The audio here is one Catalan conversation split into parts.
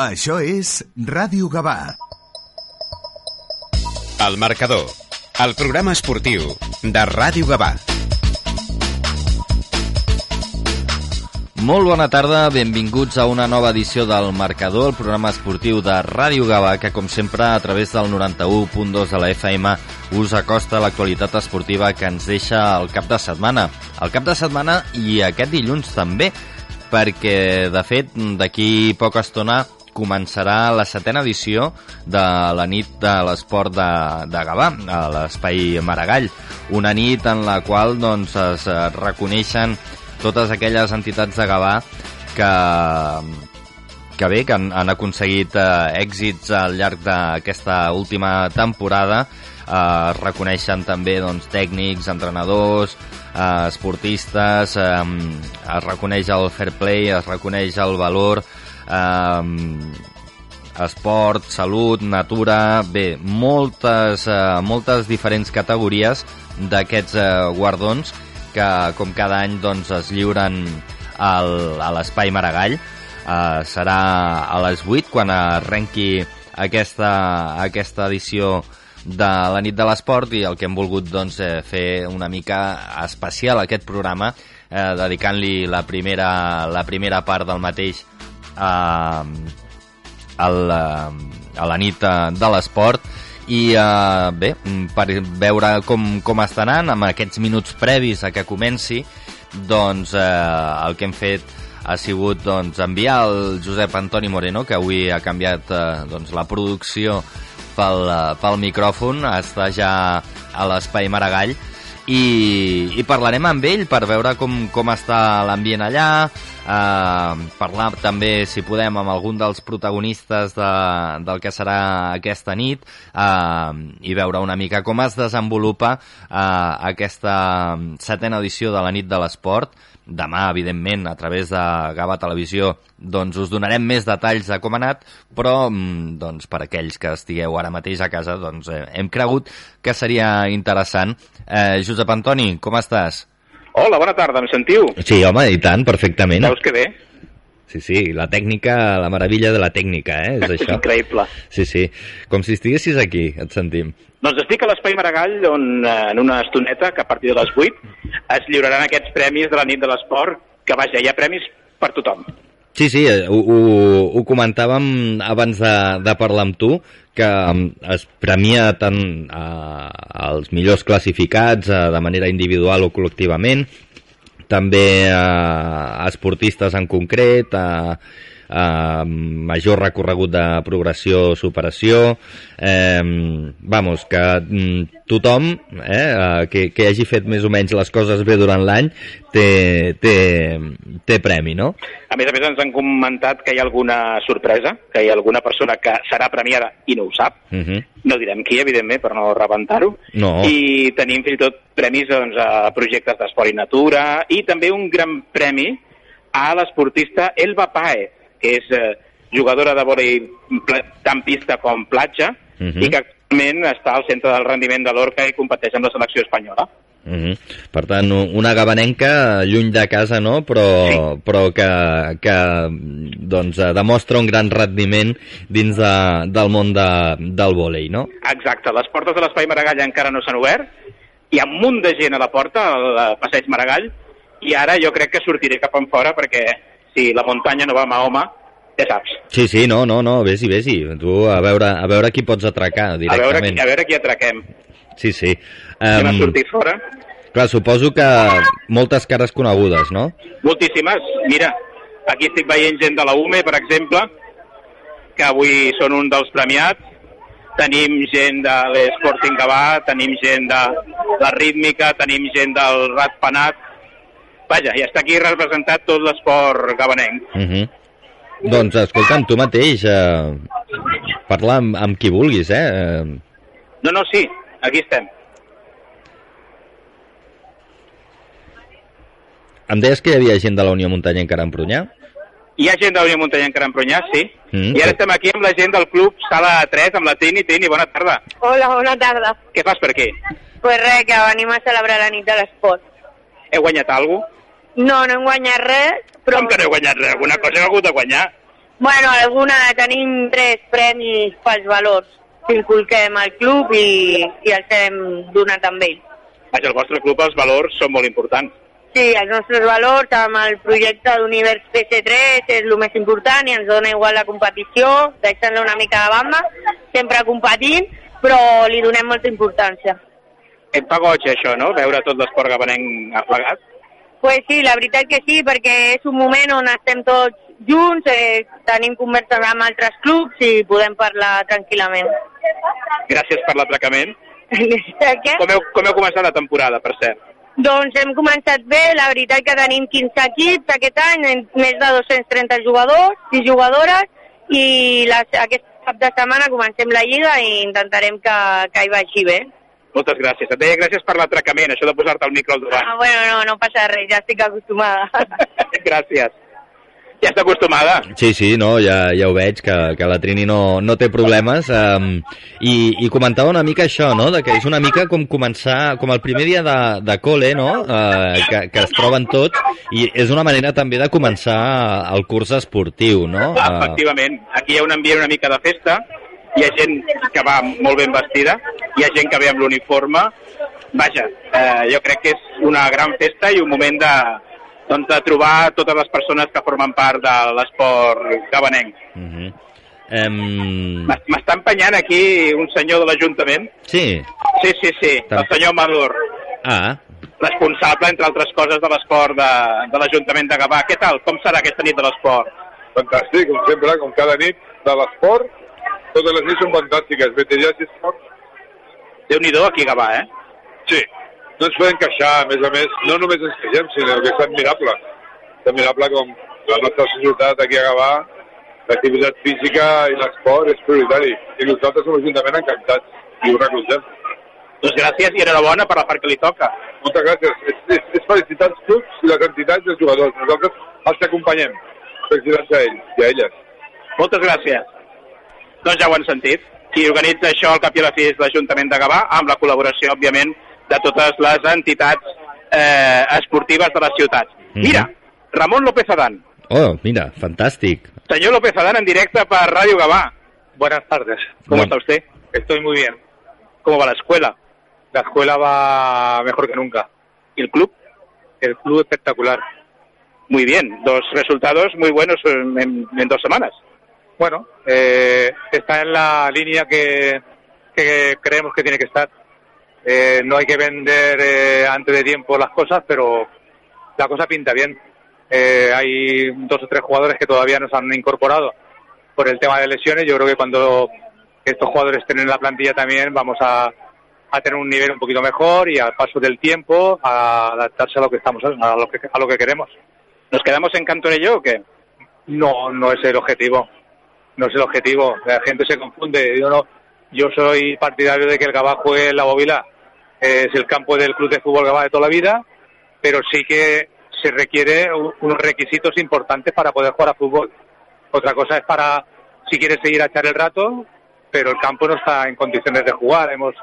Això és Ràdio Gavà. El marcador, el programa esportiu de Ràdio Gavà. Molt bona tarda, benvinguts a una nova edició del Marcador, el programa esportiu de Ràdio Gavà, que com sempre a través del 91.2 de la FM us acosta l'actualitat esportiva que ens deixa el cap de setmana. El cap de setmana i aquest dilluns també, perquè de fet d'aquí poca estona començarà la setena edició de la nit de l'esport de, de Gavà, a l'espai Maragall. Una nit en la qual doncs, es reconeixen totes aquelles entitats de Gavà que, que bé, que han, han aconseguit eh, èxits al llarg d'aquesta última temporada. Eh, reconeixen també doncs, tècnics, entrenadors, eh, esportistes, eh, es reconeix el fair play, es reconeix el valor, eh, esport, salut, natura, bé, moltes, eh, moltes diferents categories d'aquests eh, guardons que com cada any doncs, es lliuren al, a l'espai Maragall. Uh, serà a les 8 quan arrenqui aquesta, aquesta edició de la nit de l'esport i el que hem volgut doncs, eh, fer una mica especial aquest programa eh, dedicant-li la, primera, la primera part del mateix eh, al, a la nit de l'esport. I uh, bé, per veure com, com està anant amb aquests minuts previs a que comenci doncs uh, el que hem fet ha sigut doncs, enviar el Josep Antoni Moreno que avui ha canviat uh, doncs, la producció pel, uh, pel micròfon. Està ja a l'espai Maragall i, i parlarem amb ell per veure com, com està l'ambient allà, eh, parlar també, si podem, amb algun dels protagonistes de, del que serà aquesta nit eh, i veure una mica com es desenvolupa eh, aquesta setena edició de la nit de l'esport demà, evidentment, a través de Gava Televisió, doncs us donarem més detalls de com ha anat, però mm, doncs, per aquells que estigueu ara mateix a casa, doncs, eh, hem cregut que seria interessant. Eh, Josep Antoni, com estàs? Hola, bona tarda, em sentiu? Sí, home, i tant, perfectament. Veus que bé? Sí, sí, la tècnica, la meravella de la tècnica, eh? És això. Increïble. Sí, sí. Com si estiguessis aquí, et sentim. Doncs estic a l'Espai Maragall, on eh, en una estoneta, que a partir de les 8, es lliuraran aquests premis de la nit de l'esport, que vaja, hi ha premis per tothom. Sí, sí, eh, ho, ho, ho comentàvem abans de, de parlar amb tu, que es premia tant eh, els millors classificats eh, de manera individual o col·lectivament, també eh, esportistes en concret, eh, eh, major recorregut de progressió, superació, eh, vamos, que mm, tothom eh, eh, que, que hagi fet més o menys les coses bé durant l'any té, té, té premi, no? A més a més ens han comentat que hi ha alguna sorpresa, que hi ha alguna persona que serà premiada i no ho sap. Uh -huh. No direm qui, evidentment, per no rebentar-ho. No. I tenim fins i tot premis doncs, a projectes d'esport i natura i també un gran premi a l'esportista Elba Paez, que és eh, jugadora de vòlei tant pista com platja Uh -huh. i que actualment està al centre del rendiment de l'Orca i competeix amb la selecció espanyola. Uh -huh. Per tant, una gabanenca lluny de casa, no? Però, Sí. però que, que doncs, eh, demostra un gran rendiment dins de, del món de, del vòlei, no? Exacte, les portes de l'Espai Maragall encara no s'han obert, hi ha un munt de gent a la porta, al passeig Maragall, i ara jo crec que sortiré cap en fora perquè si la muntanya no va a Mahoma, ja saps. Sí, sí, no, no, no, vés-hi, vés-hi. Tu, a veure, a veure qui pots atracar A veure, directament. qui- a veure qui atraquem. Sí, sí. Anem a Um, sortir fora. clar, suposo que moltes cares conegudes, no? Moltíssimes. Mira, aquí estic veient gent de la UME, per exemple, que avui són un dels premiats. Tenim gent de l'Sporting Gavà, tenim gent de la rítmica, tenim gent del Ratpenat. Vaja, i està aquí representat tot l'esport gabanenc. Uh -huh. Doncs, escolta'm, tu mateix, eh, parla amb, amb qui vulguis, eh? Eh, No, no, sí, aquí estem. Em deies que hi havia gent de la Unió Muntanya encara en Prunyà? Hi ha gent de la Unió Muntanya encara en Prunyà, sí. Mm, I ara estem aquí amb la gent del club Sala 3, amb la Tini. Tini, bona tarda. Hola, bona tarda. Què fas per aquí? Pues res, que venim a celebrar la nit de l'esport. Heu guanyat alguna cosa? No, no hem guanyat res, però... Com que no heu guanyat res? Alguna cosa heu hagut de guanyar. Bueno, alguna tenim tres premis pels valors que inculquem al club i, i els hem donat amb ells. Vaja, el vostre club, els valors són molt importants. Sí, els nostres valors amb el projecte d'Univers PC3 és el més important i ens dona igual la competició, deixant-la una mica de banda, sempre competint, però li donem molta importància. Et fa goig això, no?, veure tot l'esport gabanenc aplegat. Pues sí, la veritat que sí, perquè és un moment on estem tots junts, eh, tenim converses amb altres clubs i podem parlar tranquil·lament. Gràcies per l'atracament. Com heu, com heu començat la temporada, per cert? Doncs hem començat bé, la veritat que tenim 15 equips aquest any, més de 230 jugadors i jugadores, i les, aquest cap de setmana comencem la Lliga i intentarem que, que hi vagi bé. Moltes gràcies. Et deia gràcies per l'atracament, això de posar-te el micro al davant. Ah, bueno, no, no passa res, ja estic acostumada. gràcies. Ja està acostumada. Sí, sí, no, ja, ja ho veig, que, que la Trini no, no té problemes. Um, i, I comentava una mica això, no?, de que és una mica com començar, com el primer dia de, de col·le, no?, uh, que, que es troben tots, i és una manera també de començar el curs esportiu, no? Uh... Efectivament. Aquí hi ha un ambient una mica de festa, hi ha gent que va molt ben vestida, hi ha gent que ve amb l'uniforme. Vaja, eh, jo crec que és una gran festa i un moment de, doncs, de trobar totes les persones que formen part de l'esport gabanenc. Uh -huh. um... M'està empenyant aquí un senyor de l'Ajuntament. Sí? Sí, sí, sí, el senyor Madur. Ah. Responsable, entre altres coses, de l'esport de, de l'Ajuntament de Gavà. Què tal? Com serà aquesta nit de l'esport? Fantàstic, com sempre, com cada nit de l'esport. Totes les nits són fantàstiques, veterans i esport. Déu-n'hi-do aquí a Gavà, eh? Sí, no ens podem queixar, a més a més, no només ens queixem, sinó que és admirable. És admirable com la nostra societat aquí a Gavà, l'activitat física i l'esport és prioritari. I nosaltres som l'Ajuntament encantats i ho recolzem. Doncs gràcies i enhorabona per la part que li toca. Moltes gràcies. És, és, és felicitar els clubs i les entitats i els jugadors. Nosaltres els acompanyem. Felicitats a ells i a elles. Moltes gràcies. Doncs ja ho han sentit. Qui organitza això al cap i a la fi és l'Ajuntament de Gavà, amb la col·laboració, òbviament, de totes les entitats eh, esportives de la ciutat. Mm -hmm. Mira, Ramon López Adán. Oh, mira, fantàstic. Señor López Adán en directe per Radio Gavà. Buenas tardes. ¿Cómo bueno. está usted? Estoy muy bien. ¿Cómo va la escuela? La escuela va mejor que nunca. ¿Y el club? El club espectacular. Muy bien, dos resultados muy buenos en, en, en dos semanas. Bueno, eh, está en la línea que, creemos que tiene que estar. Eh, no hay que vender eh, antes de tiempo las cosas, pero la cosa pinta bien. Eh, hay dos o tres jugadores que todavía no se han incorporado por el tema de lesiones. Yo creo que cuando estos jugadores estén en la plantilla también vamos a, tener un nivel un poquito mejor y al paso del tiempo a adaptarse a lo que estamos a lo que, a lo que queremos. ¿Nos quedamos en Cantorello o qué? No, no es el objetivo. No es el objetivo. La gente se confunde. Yo no, yo soy partidario de que el Gabá juegue en la Bovila. Es el campo del Club de Fútbol Gabá de toda la vida, pero sí que se requiere unos requisitos importantes para poder jugar a fútbol. Otra cosa es para, si quieres seguir a echar el rato, pero el campo no está en condiciones de jugar. Hemos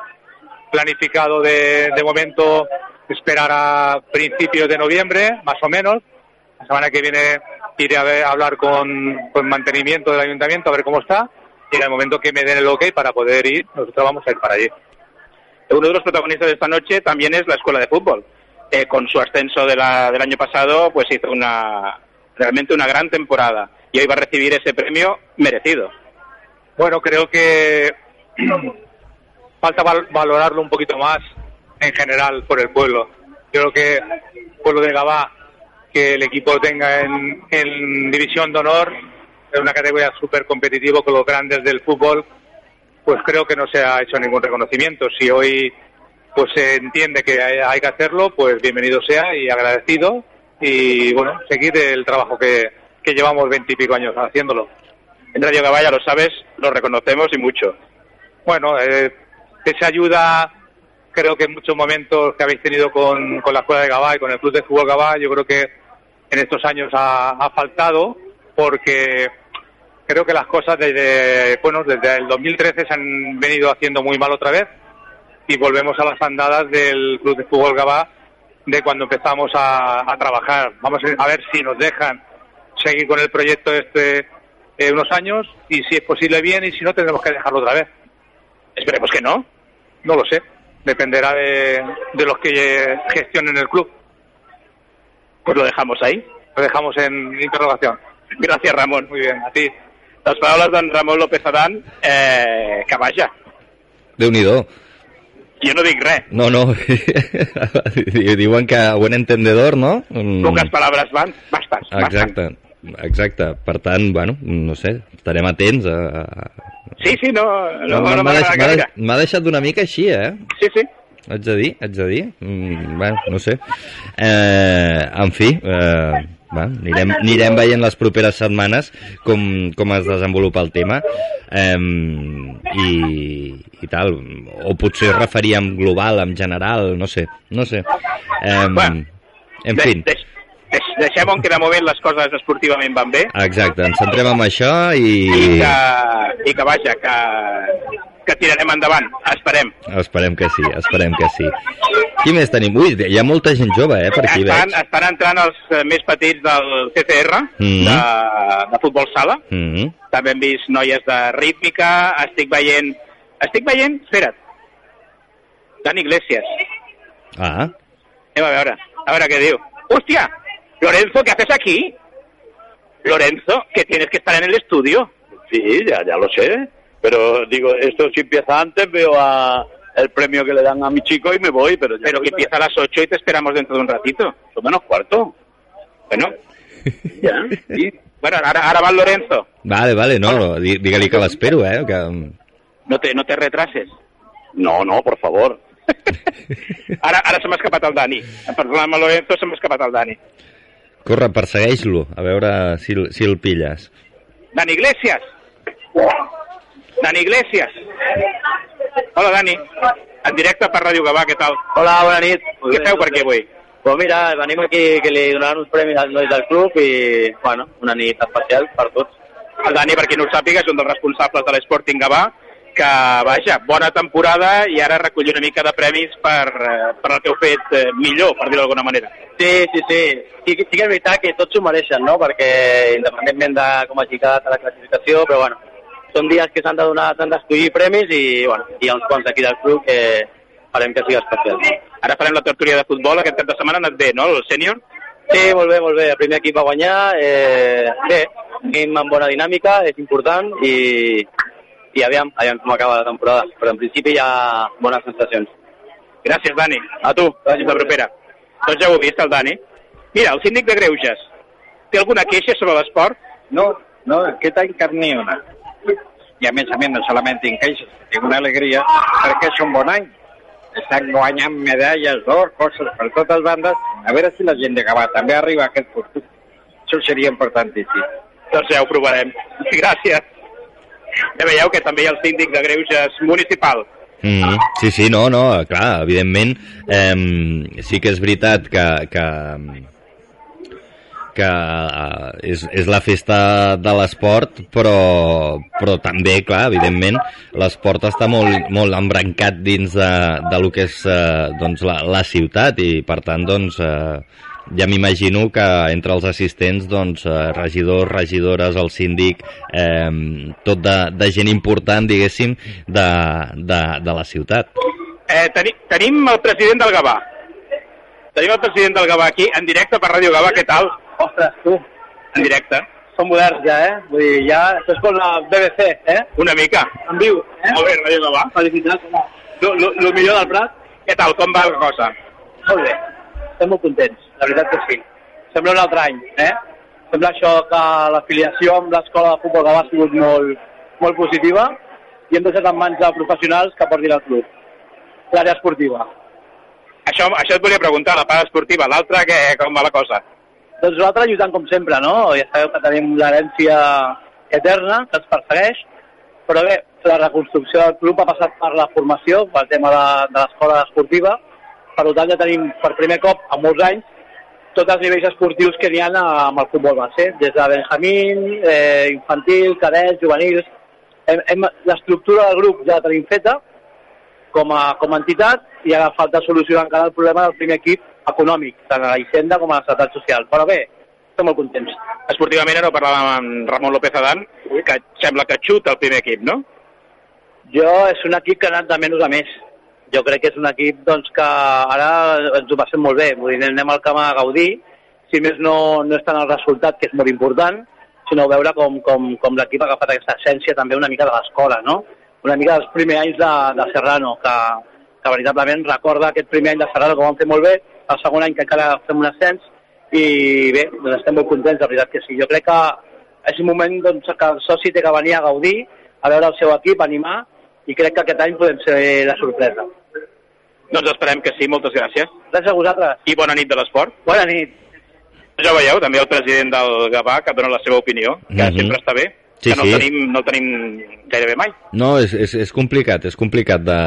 planificado de, de momento esperar a principios de noviembre, más o menos. La semana que viene iré a, ver, a hablar con, con mantenimiento del ayuntamiento a ver cómo está y en el momento que me den el ok para poder ir, nosotros vamos a ir para allí. Uno de los protagonistas de esta noche también es la escuela de fútbol. Eh, con su ascenso de la, del año pasado, pues hizo una realmente una gran temporada y hoy va a recibir ese premio merecido. Bueno, creo que falta val valorarlo un poquito más en general por el pueblo. Yo creo que el pueblo de Gabá, que el equipo tenga en, en división de honor, es una categoría súper competitiva con los grandes del fútbol, pues creo que no se ha hecho ningún reconocimiento. Si hoy pues se entiende que hay, que hacerlo, pues bienvenido sea y agradecido y bueno, seguir el trabajo que, que llevamos veintipico años haciéndolo. En Radio Gaballa, lo sabes, lo reconocemos y mucho. Bueno, eh, esa ayuda creo que en muchos momentos que habéis tenido con, con la Escuela de Gabá y con el Club de Fútbol Gabá, yo creo que en estos años ha, faltado porque creo que las cosas desde, bueno, desde el 2013 se han venido haciendo muy mal otra vez y volvemos a las andadas del Club de Fútbol Gabá de cuando empezamos a, trabajar. Vamos a ver si nos dejan seguir con el proyecto este eh, unos años y si es posible bien y si no tendremos que dejarlo otra vez. Esperemos que no. No lo sé. Dependerá de, de los que gestionen el club. Pues lo dejamos ahí. Lo dejamos en interrogación. Gràcies, Ramon. Muy bien, a ti. Les paraules d'en Ramon López Adán, eh, que vaja, Déu-n'hi-do. jo no dic res. No, no. Diuen que buen entendedor, no? Mm, Poques paraules van, bastes. Exacte, exacte. Per tant, bueno, no sé, estarem atents a... a- Sí, sí, no, no, no, no m'ha m'agrada deix- m'ha gaire. deix- m'ha deixat una mica així, eh? Sí, sí. Haig de dir, haig de dir. Mm, bueno, no sé. Eh, en fi, eh, bueno, anirem, anirem veient les properes setmanes com, com es desenvolupa el tema eh, i, i tal. O potser es referia en global, en general, no sé. No sé. Eh, Bueno, en fi, deix- deix- Deixem on que de moment les coses esportivament van bé exacte, ens centrem en això i i que, i que vaja, que, que tirarem endavant, esperem. esperem que sí, esperem que sí. Qui més tenim? Ui, hi ha molta gent jove, eh, per aquí estan, veig. estan entrant els eh, més petits del CCR, Mhm. de, de futbol sala. Mm -hmm. També hem vist noies de rítmica, estic veient... Estic veient... Espera't. Dani Iglesias. Ah, Anem a veure, a veure què diu. ¡Hostia! Lorenzo, ¿qué haces aquí? Lorenzo, que tienes que estar en el estudio. Sí, ya, ya lo sé. Pero digo, esto si empieza antes, veo a el premio que le dan a mi chico y me voy. Pero, ya Pero que empieza a las 8 y te esperamos dentro de un ratito. Son menos cuarto. Bueno, Ya. Sí. bueno ara, ara va Lorenzo. vale, vale, no, di- digue-li que l'espero, eh, que... No te, no te retrases. No, no, por favor. Ara, ara se m'ha escapat el Dani. Parlant amb Lorenzo se m'ha escapat el Dani. Corre, persegueix-lo, a veure si, si el pilles. Dani Iglesias. Dani Iglesias. Hola, Dani. En directe per Ràdio Gavà, què tal? Hola, bona nit. Què feu per aquí avui? Pues mira, venim aquí que li donaran uns premis als nois del club i, bueno, una nit especial per tots. El Dani, per qui no ho sàpiga, és un dels responsables de l'Sporting Gavà, que, vaja, bona temporada i ara recull una mica de premis per, eh, per el que heu fet eh, millor, per dir-ho d'alguna manera. Sí, sí, sí. Sí, que- sí que és veritat que tots s'ho mereixen, no? Perquè independentment de com hagi quedat a la classificació, però bueno, són dies que s'han de donar, s'han d'escollir premis i, bueno, hi ha uns quants aquí del club que farem que sigui especial. Ara farem la tertúlia de futbol, aquest cap de setmana ha anat bé, no?, el sènior? Sí, molt bé, molt bé. El primer equip va guanyar. Eh, bé, anem amb bona dinàmica, és important i, i aviam, aviam com acaba la temporada. Però en principi hi ha bones sensacions. Gràcies, Dani. A tu, la propera. Doncs ja ho heu vist, el Dani. Mira, el síndic de Greuges. Té alguna queixa sobre l'esport? No, no, aquest any cap ni una. I a més a més no solament tinc queixes, tinc una alegria perquè és un bon any. Estan guanyant medalles d'or, coses per totes bandes. A veure si la gent de Gavà també arriba a aquest punt. Això seria importantíssim. Doncs ja ho provarem. Gràcies. Ja veieu que també hi ha el síndic de Greuges municipal. Mm, sí, sí, no, no, clar, evidentment eh, sí que és veritat que, que, que eh, és, és la festa de l'esport, però, però també, clar, evidentment, l'esport està molt, molt embrancat dins de, de lo que és eh, doncs, la, la ciutat i, per tant, doncs, eh, ja m'imagino que entre els assistents, doncs, eh, regidors, regidores, el síndic, eh, tot de, de gent important, diguéssim, de, de, de la ciutat. Eh, teni, tenim el president del Gavà. Tenim el president del Gavà aquí, en directe per Ràdio Gavà, què tal? Ostres, tu, En directe. són moderns ja, eh? Vull dir, ja, això és com la BBC, eh? Una mica. En viu, eh? Molt bé, Ràdio Gavà. Felicitats. Lo, lo, lo millor del Prat. Què tal, com va la cosa? Molt bé. Estem molt contents, la veritat que sí. Sembla un altre any, eh? Sembla això que l'afiliació amb l'escola de futbol Gavà ha sigut molt, molt positiva i hem deixat en mans de professionals que portin el club. L'àrea esportiva. Això, això et volia preguntar, la part esportiva. L'altra, que, com va la cosa? Doncs nosaltres lluitant com sempre, no? Ja sabeu que tenim l'herència eterna que ens persegueix, però bé, la reconstrucció del club ha passat per la formació, pel tema de, de l'escola esportiva, per tant ja tenim per primer cop en molts anys tots els nivells esportius que n'hi ha amb el futbol base, des de Benjamín, eh, infantil, cadets, juvenils... Hem, L'estructura del grup ja la tenim feta com a, com a entitat i ara falta solucionar encara el problema del primer equip econòmic, tant a la Hisenda com a la Seguretat Social. Però bé, estem molt contents. Esportivament ara ho parlàvem amb Ramon López Adán, que sembla que xuta el primer equip, no? Jo és un equip que ha anat de menys a més. Jo crec que és un equip doncs, que ara ens ho passem molt bé. Vull dir, anem al camp a gaudir, si més no, no és tant el resultat, que és molt important, sinó veure com, com, com l'equip ha agafat aquesta essència també una mica de l'escola, no? Una mica dels primers anys de, de Serrano, que, que veritablement recorda aquest primer any de Serrano que ho vam fer molt bé, el segon any que encara fem un ascens, i bé, doncs estem molt contents, la veritat que sí. Jo crec que és un moment doncs, que el soci té que venir a gaudir, a veure el seu equip, animar, i crec que aquest any podem ser la sorpresa. Doncs esperem que sí, moltes gràcies. Gràcies a vosaltres. I bona nit de l'esport. Bona nit. Ja veieu, també el president del Gavà, que dona la seva opinió, que Mhm. sempre està bé, Sí, que no, sí. el tenim, no el tenim gairebé mai. No, és, és, és complicat, és complicat de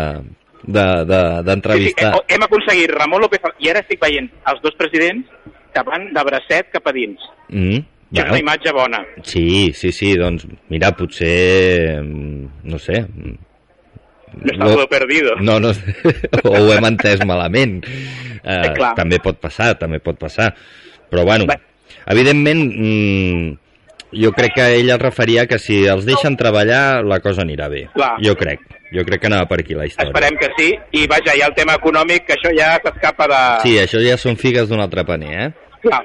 de- de- d'entrevistar. Sí, sí, hem aconseguit Ramon López i ara estic veient els dos presidents que van de bracet cap a dins. Mm, Que és una imatge bona. Sí, sí, sí, doncs mira, potser, mm, no sé... mm, No està todo perdido. No, no, o ho hem entès malament. Eh, Eh, clar. també pot passar, també pot passar. Però bueno, evidentment, mm, jo crec que ell es referia que si els deixen treballar la cosa anirà bé. Clar. Jo crec, jo crec que anava per aquí la història. Esperem que sí. I vaja, hi ha el tema econòmic, que això ja s'escapa de... Sí, això ja són figues d'un altre paner, eh? Clar.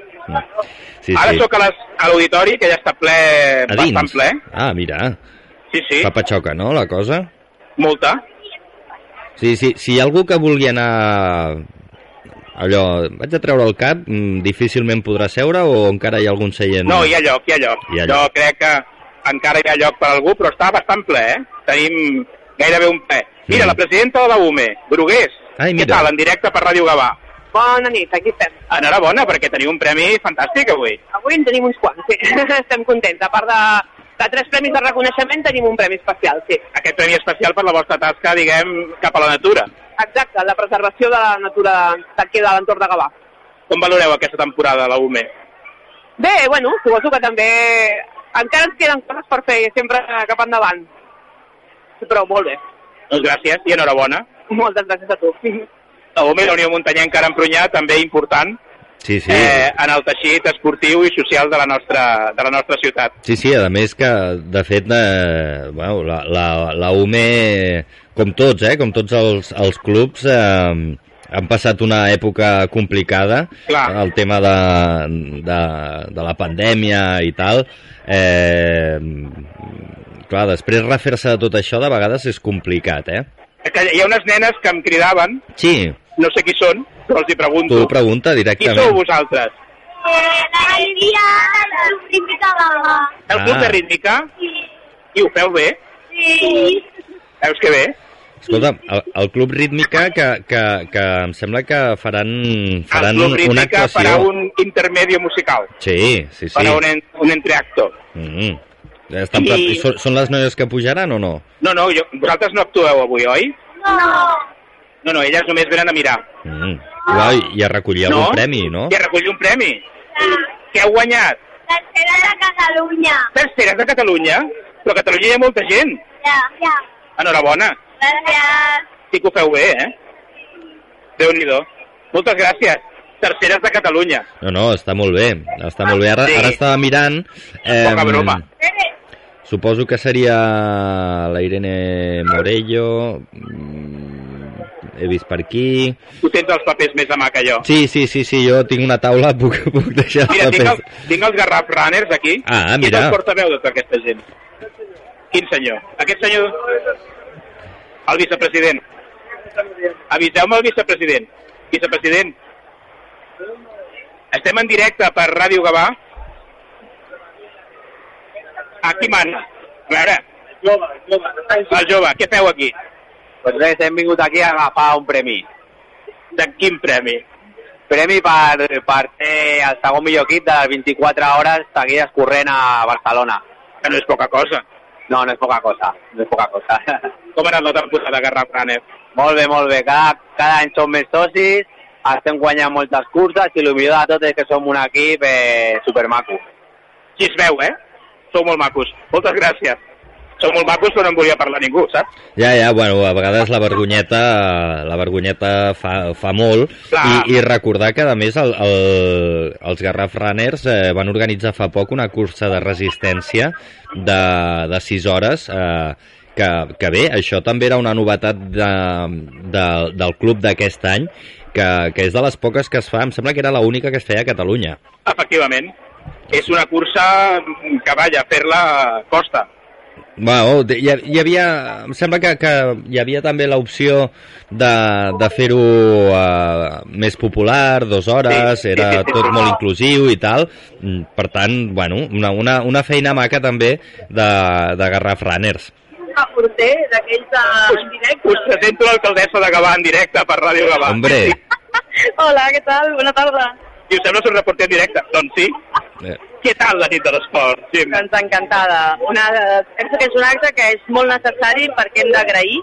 Sí, Ara sí. sóc a l'auditori, que ja està ple, A dins? bastant ple. Ah, mira. Sí, sí. Fa patxoca, no, la cosa? Multa. Sí, sí, si hi ha algú que vulgui anar allò, vaig a treure el cap, mm, difícilment podrà seure o encara hi ha algun seient? No, hi ha lloc, hi ha lloc. Hi ha Jo lloc. crec que encara hi ha lloc per algú, però està bastant ple, eh? Tenim gairebé un ple. Mira, Mm. la presidenta de la UME, Brugués. Ai, Què mira. tal, en directe per Ràdio Gavà? Bona nit, aquí estem. Enhorabona, perquè teniu un premi fantàstic avui. Avui en tenim uns quants, sí. estem contents. A part de, de tres premis de reconeixement, tenim un premi especial, sí. Aquest premi especial per la vostra tasca, diguem, cap a la natura. Exacte, la preservació de la natura d'aquí de l'entorn de Gavà. Com valoreu aquesta temporada a la UME? Bé, bueno, suposo que també encara ens queden coses per fer sempre cap endavant. Però molt bé. Doncs gràcies i enhorabona. Moltes gràcies a tu. La UME la Unió Muntanyenca Emprenyà, també important Sí, sí. eh, en el teixit esportiu i social de la nostra, de la nostra ciutat. Sí, sí, a més que, de fet, eh, bueno, la, la, la UME, com tots, eh, com tots els, els clubs, eh, han passat una època complicada, Clar. el tema de, de, de la pandèmia i tal. Eh, clar, després refer-se de tot això de vegades és complicat, eh? Hi ha unes nenes que em cridaven, Sí, no sé qui són, però els hi pregunto. tu ho pregunta Qui directament. sou vosaltres? Del Rítmica Gavà. El club de rítmica? I ho feu bé? Sí. Veus que bé? Escolta, el, el Club Rítmica que, que, que em sembla que faran, El faran club una rítmica actuació. farà un intermedio musical. Sí, sí, sí. Farà un, un entreacto. Mm. Estan I- I... són, són les noies que pujaran o no? No, no, jo, vosaltres no actueu avui, oi? No. No, no, elles només venen a mirar. Mm. Uai, I a recollir No? algun premi, no? I a recollir un premi. Què heu guanyat? Tercera de Catalunya. Terceres de Catalunya? Però a Catalunya hi ha molta gent. Ja, ja. Enhorabona. Gràcies. Sí que ho feu bé, eh? Déu-n'hi-do. Moltes gràcies. Terceres de Catalunya. No, no, està molt bé. Està molt bé. Ara, Sí. ara estava mirant... Poca broma. Suposo que seria la Irene Morello... mm, He vist per aquí... Tu tens els papers més a mà que jo. Sí, sí, sí, sí, jo tinc una taula, puc, puc deixar els Mira, tinc, papers. el, tinc els Garraf Runners aquí. Ah, Qui és mira. el portaveu de tota aquesta gent? Quin senyor? Aquest senyor... El vicepresident. Aviseu-me el vicepresident. Vicepresident. Estem en directe per Ràdio Gavà. Aquí mana. A veure. El jove, què feu aquí? Pues res, hem vingut aquí a agafar un premi. De quin premi? Premi per, per ser el segon millor equip de les 24 hores seguides corrent a Barcelona. Que no és poca cosa. No, no és poca cosa, no és poca cosa. Com ha anat la temporada de Garraf Runner? molt bé, molt bé. Cada, cada any som més socis, estem guanyant moltes curses i el millor de tot és que som un equip eh, supermaco. Qui es veu, eh? Sou molt macos. Moltes gràcies. Són molt macos, però no en volia parlar ningú, saps? Ja, ja, bueno, a vegades la vergonyeta, la vergonyeta fa, fa molt Clar. i, i recordar que, a més, el, el, els Garraf Runners eh, van organitzar fa poc una cursa de resistència de, de 6 hores eh, que, que bé, això també era una novetat de, de, del club d'aquest any que, que és de les poques que es fa, em sembla que era l'única que es feia a Catalunya. Efectivament. És una cursa que, vaja, fer-la costa. Bueno, hi, hi havia, em sembla que, que hi havia també l'opció de, de fer-ho uh, més popular, dues hores, Sí, era sí, sí, tot sí. molt inclusiu i tal. Mm, Per tant, bueno, una, una, una feina maca també de, de Garraf Runners. A porter, d'aquells de... en directe. Us presento l'alcaldessa de Gavà en directe per Ràdio Gavà. Hombre, Hola, què tal? Bona tarda. I us sembla ser un reporter en directe? Doncs sí. Eh, Què tal la nit de l'esport, Jim? Doncs encantada. Una, penso que és un acte que és molt necessari perquè hem d'agrair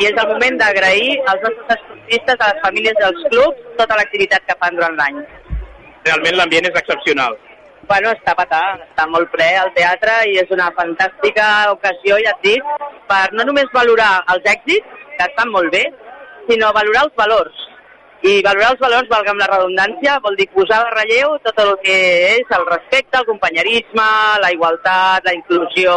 i és el moment d'agrair als nostres esportistes, a les famílies dels clubs, tota l'activitat que fan durant l'any. Realment l'ambient és excepcional. Bueno, està patat, està molt ple al teatre i és una fantàstica ocasió, ja et dic, per no només valorar els èxits, que estan molt bé, sinó valorar els valors. I valorar els valors, valga'm la redundància, vol dir posar de relleu tot el que és el respecte, el companyerisme, la igualtat, la inclusió,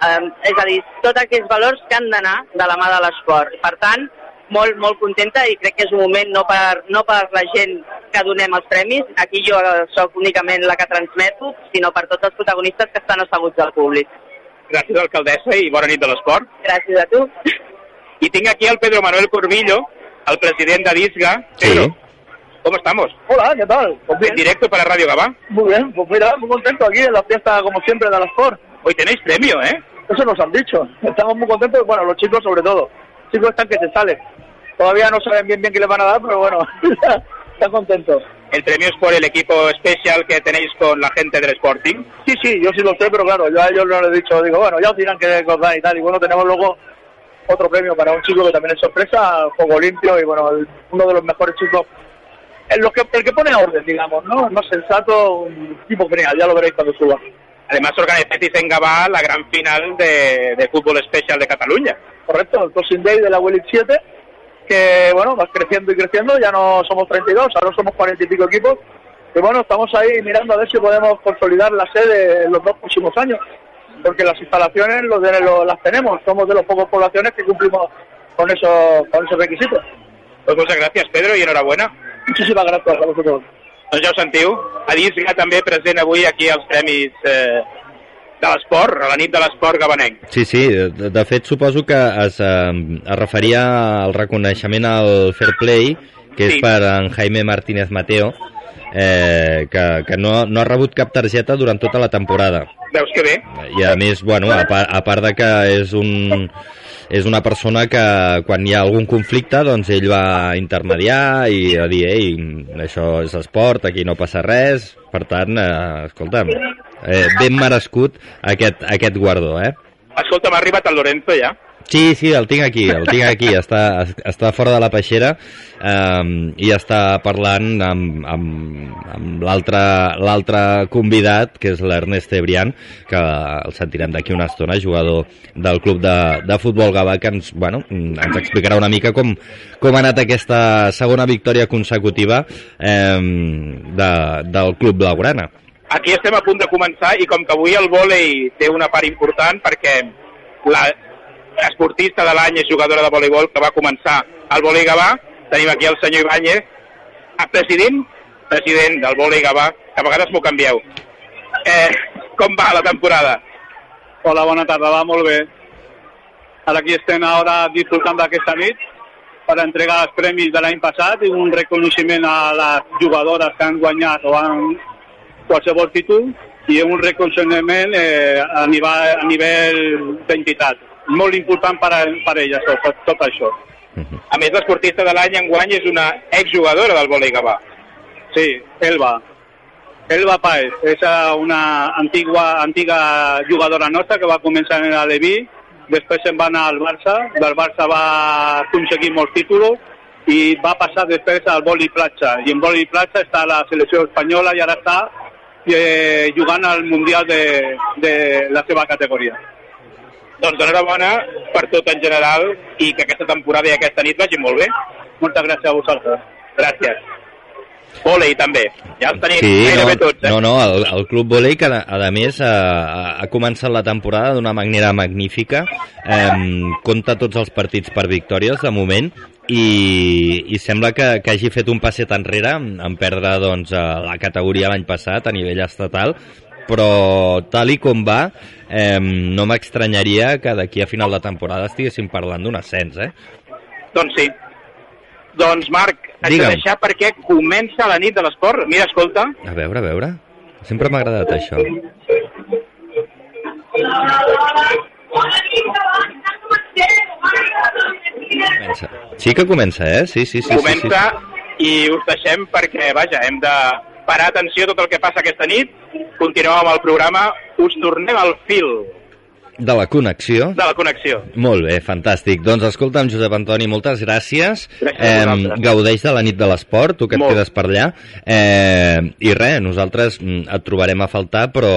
eh, és a dir, tots aquells valors que han d'anar de la mà de l'esport. Per tant, molt, molt contenta i crec que és un moment no per, no per la gent que donem els premis, aquí jo sóc únicament la que transmeto, sinó per tots els protagonistes que estan asseguts al públic. Gràcies, alcaldessa, i bona nit de l'esport. Gràcies a tu. Y tengo aquí al Pedro Manuel Corbillo, al presidente de Disga. Pedro, ¿cómo estamos? Hola, ¿qué tal? Pues En directo para Radio Gabá. Muy bien, pues mira, muy contento aquí en la fiesta, como siempre, de la Sport. Hoy tenéis premio, ¿eh? Eso nos han dicho. Estamos muy contentos, bueno, los chicos sobre todo. Los chicos están que se salen. Todavía no saben bien bien qué les van a dar, pero bueno, están contentos. El premio es por el equipo especial que tenéis con la gente del Sporting. Sí, sí, yo sí lo sé, pero claro, yo a ellos no les he dicho, digo, bueno, ya os dirán qué os dan y tal. Y bueno, tenemos luego otro premio para un chico que también es sorpresa, Juego Limpio, y bueno, el- uno de los mejores chicos, el, lo que, el que pone orden, digamos, ¿no? El más sensato, un tipo genial, ya lo veréis cuando suba. Además organizáis en Gabá la gran final de, de fútbol especial de Cataluña. correcto, el Closing Day de la Elite 7, que bueno, va creciendo y creciendo, ya no somos 32, ahora somos 40 y pico equipos, y bueno, estamos ahí mirando a ver si podemos consolidar la sede en los dos próximos años, porque las instalaciones lo de- lo- las tenemos, somos de los pocos poblaciones que cumplimos con esos, con esos requisitos. Pues muchas gracias, Pedro, i enhorabona. Muchísimas gracias a vosotros. Doncs ja ho sentiu, a Disga també present avui aquí als Premis eh, de l'Esport, a la nit de l'Esport gabanenc. Sí, sí, de, de fet suposo que es, eh, es referia al reconeixement al Fair Play, que és Sí. per en Jaime Martínez Mateo, eh, que, que no, no ha rebut cap targeta durant tota la temporada. Veus que bé? I a més, bueno, a part, a part de que és un és una persona que quan hi ha algun conflicte doncs ell va intermediar i a dir, ei, això és esport, aquí no passa res, per tant, eh, escolta'm, eh, ben merescut aquest, aquest guardó, eh? Escolta, m'ha arribat el Lorenzo ja. Sí, sí, el tinc aquí, el tinc aquí, està, està fora de la peixera um, i està parlant amb, amb, amb l'altre convidat, que és l'Ernest Ebrián, que el sentirem d'aquí una estona, jugador del club de, de futbol Gavà, que ens, bueno, ens explicarà una mica com, com ha anat aquesta segona victòria consecutiva um, de, del club blaugrana. Aquí estem a punt de començar i com que avui el vòlei té una part important perquè la esportista de l'any és jugadora de voleibol que va començar al vòlei Gavà, tenim aquí el senyor Ibáñez, president, president del vòlei Gavà, que a vegades m'ho canvieu. Eh, com va la temporada? Hola, bona tarda, va molt bé. Ara aquí estem ara disfrutant d'aquesta nit per entregar els premis de l'any passat i un reconeixement a les jugadores que han guanyat o han qualsevol títol i un reconeixement eh, a nivell, a nivell d'entitat. Molt important per, a, per elles, tot, tot això. A més, l'esportista de l'any enguany és una exjugadora del vòlei Gavà. Sí, Elba. Elba Paez és eh, una antigua, antiga jugadora nostra que va començar en l'Aleví, després se'n va anar al Barça, del Barça va aconseguir molts títols i va passar després al voli platja. I en voli platja està a la selecció espanyola i ara està eh, jugant al Mundial de, de la seva categoria. Doncs enhorabona per tot en general i que aquesta temporada i aquesta nit vagi molt bé. Moltes gràcies a vosaltres. Gràcies. Volei també, ja els tenim Sí, gairebé no, tots, eh? no, no, el, el Club Volei, que a, a més ha, ha començat la temporada d'una manera magnífica, eh, compta tots els partits per victòries de moment i, i sembla que, que hagi fet un passet enrere en, en perdre doncs, la categoria l'any passat a nivell estatal, però tal i com va, eh, no m'estranyaria que d'aquí a final de temporada estiguéssim parlant d'un ascens, eh? Doncs sí. Doncs Marc, haig Digue'm. de deixar perquè comença la nit de l'esport. Mira, escolta. A veure, a veure. Sempre m'ha agradat això. Comença. Sí que comença, eh? Sí, sí, sí. sí, comença sí, i us deixem perquè, vaja, hem de parar atenció tot el que passa aquesta nit. Continuem amb el programa. Us tornem al fil De la connexió. de la connexió. Molt bé, fantàstic. Doncs escolta'm, Josep Antoni, moltes gràcies. Gràcies vosaltres. gaudeix de la nit de l'esport, tu que et Molt. quedes per allà. Eh, I res, nosaltres mm, et trobarem a faltar, però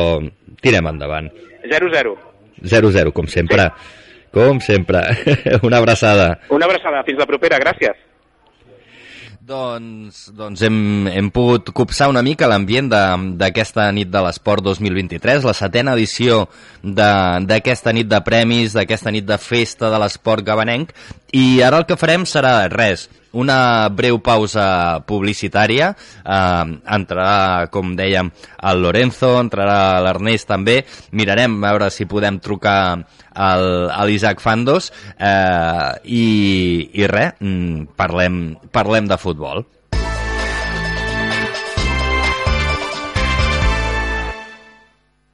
tirem endavant. 0-0. 0-0, com sempre. Com sempre. Una abraçada. Una abraçada. Fins la propera. Gràcies. Doncs, doncs hem, hem pogut copsar una mica l'ambient d'aquesta nit de l'esport 2023, la setena edició d'aquesta nit de premis, d'aquesta nit de festa de l'esport gabanenc, i ara el que farem serà res, una breu pausa publicitària, eh, entrarà, com dèiem, el Lorenzo, entrarà l'Ernest també, mirarem a veure si podem trucar al, a l'Isaac Fandos eh, i, i res, mm, parlem, parlem de futbol.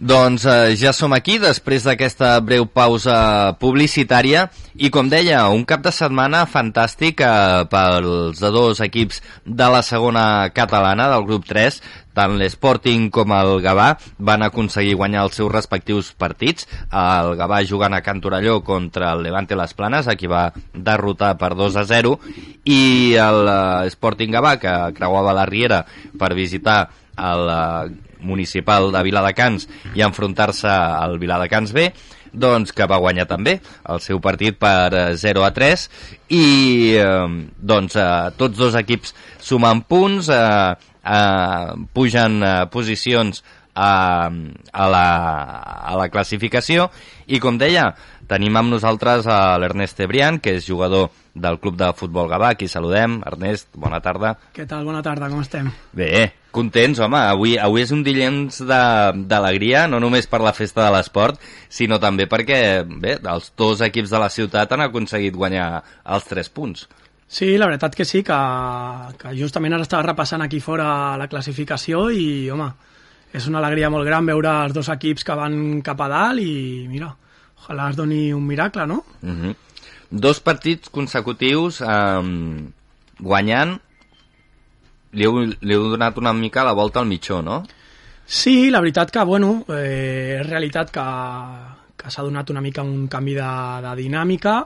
Doncs eh, ja som aquí després d'aquesta breu pausa publicitària i com deia, un cap de setmana fantàstic eh, pels dos equips de la segona catalana del grup 3 tant l'Sporting com el Gavà van aconseguir guanyar els seus respectius partits. El Gavà jugant a Can Torelló contra el Levante Les Planes a qui va derrotar per 2 a 0 i l'Sporting Gavà que creuava la Riera per visitar el eh, municipal de Viladecans i enfrontar-se al Viladecans B doncs que va guanyar també el seu partit per eh, 0 a 3 i eh, doncs eh, tots dos equips sumen punts eh, eh, pugen eh, posicions a, a, la, a la classificació. I com deia tenim amb nosaltres a l'Ernest Ebrián que és jugador del club de futbol Gavà. Aquí saludem, Ernest, bona tarda. Què tal? Bona tarda, com estem? Bé, contents, home. Avui, avui és un dilluns d'alegria, no només per la festa de l'esport, sinó també perquè bé, els dos equips de la ciutat han aconseguit guanyar els 3 punts. Sí, la veritat que sí, que, que justament ara estava repassant aquí fora la classificació i, home, és una alegria molt gran veure els dos equips que van cap a dalt i, mira, ojalà es doni un miracle, no? Uh -huh. Dos partits consecutius eh, guanyant li heu, li heu donat una mica la volta al mitjó, no? Sí, la veritat que, bueno, eh, és realitat que, que s'ha donat una mica un canvi de, de dinàmica,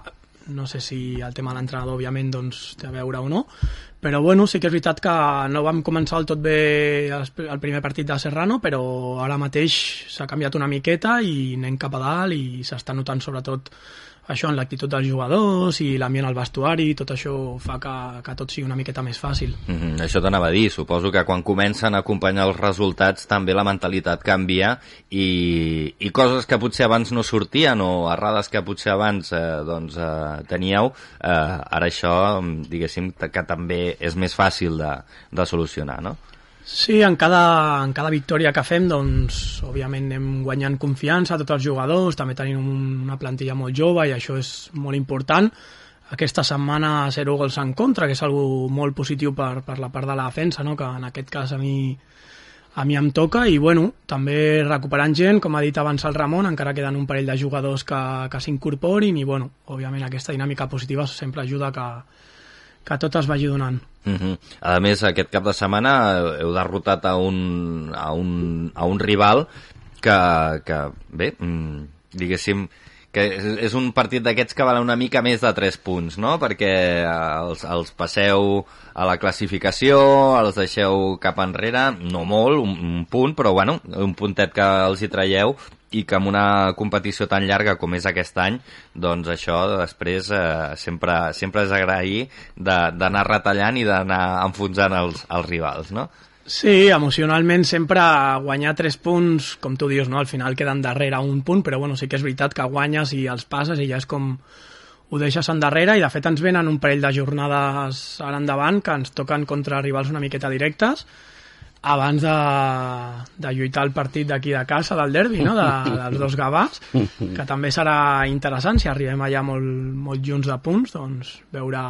no sé si el tema de l'entrenador, òbviament, doncs, té a veure o no, però bueno, sí que és veritat que no vam començar el tot bé el, primer partit de Serrano, però ara mateix s'ha canviat una miqueta i anem cap a dalt i s'està notant sobretot això en l'actitud dels jugadors i l'ambient al vestuari, tot això fa que, que tot sigui una miqueta més fàcil. Mm -hmm, això t'anava a dir, suposo que quan comencen a acompanyar els resultats també la mentalitat canvia i, i coses que potser abans no sortien o errades que potser abans eh, doncs, eh, teníeu, eh, ara això diguéssim que també és més fàcil de, de solucionar, no? Sí, en cada, en cada victòria que fem, doncs, òbviament anem guanyant confiança a tots els jugadors, també tenim un, una plantilla molt jove i això és molt important. Aquesta setmana zero gols en contra, que és algo molt positiu per, per la part de la defensa, no? que en aquest cas a mi, a mi em toca, i bueno, també recuperant gent, com ha dit abans el Ramon, encara queden un parell de jugadors que, que s'incorporin, i bueno, òbviament aquesta dinàmica positiva sempre ajuda que, que tot es vagi donant. Uh -huh. A més, aquest cap de setmana heu derrotat a un, a un, a un rival que, que bé, mm, diguéssim, que és un partit d'aquests que val una mica més de 3 punts, no? Perquè els, els passeu a la classificació, els deixeu cap enrere, no molt, un, un punt, però bueno, un puntet que els hi traieu i que amb una competició tan llarga com és aquest any, doncs això després eh, sempre, sempre és agrair d'anar retallant i d'anar enfonsant els, els rivals, no? Sí, emocionalment sempre guanyar 3 punts, com tu dius, no? al final queden darrere un punt, però bueno, sí que és veritat que guanyes i els passes i ja és com ho deixes endarrere i de fet ens venen un parell de jornades ara endavant que ens toquen contra rivals una miqueta directes abans de, de lluitar el partit d'aquí de casa, del derbi, no? de, dels dos gavars, que també serà interessant, si arribem allà molt, molt junts de punts, doncs veure,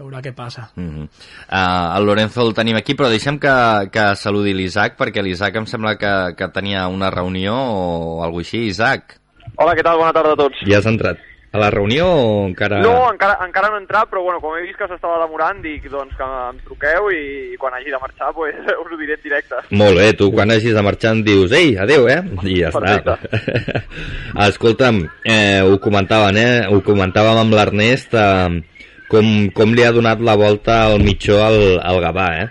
veure què passa. Mm -hmm. uh, el Lorenzo el tenim aquí, però deixem que, que saludi l'Isaac, perquè l'Isaac em sembla que, que tenia una reunió o alguna així. Isaac. Hola, què tal? Bona tarda a tots. Ja has entrat a la reunió o encara... No, encara, encara no he entrat, però bueno, com he vist que s'estava demorant, dic doncs que em truqueu i, i quan hagi de marxar pues, us ho diré en directe. Molt bé, tu quan hagis de marxar em dius ei, adeu, eh? I ja Perfecte. està. Escolta'm, eh, ho comentaven, eh? Ho comentàvem amb l'Ernest, eh, com, com li ha donat la volta al mitjó al, al Gavà, eh?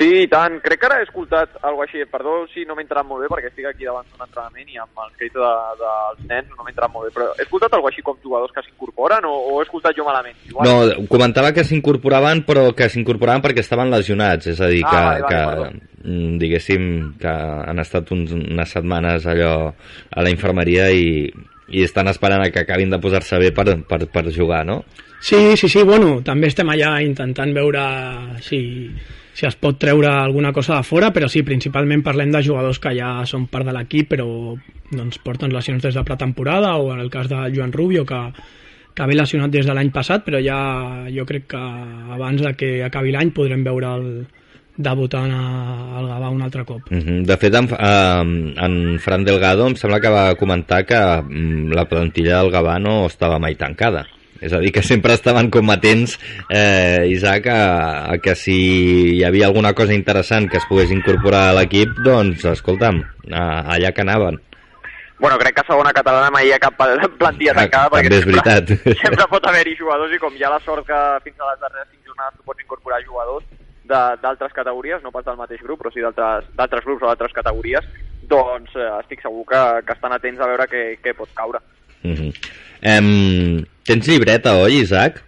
Sí, i tant. Crec que ara he escoltat alguna així. Perdó si no m'he entrat molt bé, perquè estic aquí davant d'un entrenament i amb el crit de, dels nens no m'he entrat molt bé. Però he escoltat alguna així com jugadors que s'incorporen o, o he escoltat jo malament? Igual. No, comentava que s'incorporaven, però que s'incorporaven perquè estaven lesionats. És a dir, que, Ah, vale, vale, que vale. diguéssim, que han estat uns, unes setmanes allò a la infermeria i, i estan esperant a que acabin de posar-se bé per, per, per jugar, no? Sí, sí, sí, bueno, també estem allà intentant veure si, si es pot treure alguna cosa de fora, però sí, principalment parlem de jugadors que ja són part de l'equip, però doncs, porten lesions des de pretemporada, o en el cas de Joan Rubio, que, que ve lesionat des de l'any passat, però ja jo crec que abans de que acabi l'any podrem veure el debutant al Gavà un altre cop. Mhm. De fet, en, eh, en Fran Delgado em sembla que va comentar que mm, la plantilla del Gavà no estava mai tancada. És a dir, que sempre estaven com atents, eh, Isaac, a, a que si hi havia alguna cosa interessant que es pogués incorporar a l'equip, doncs, escolta'm, a, allà que anaven. Bueno, crec que a segona catalana mai hi ha cap plantilla tancada, perquè Ah, També és sempre, veritat. sempre pot haver-hi jugadors i com hi ha la sort que fins a les darreres cinc jornades tu pots incorporar jugadors de- d'altres categories, no pas del mateix grup, però sí d'altres grups o d'altres categories, doncs eh, estic segur que, que estan atents a veure què, què pot caure. Mhm. Em, tens llibreta, oi, Isaac?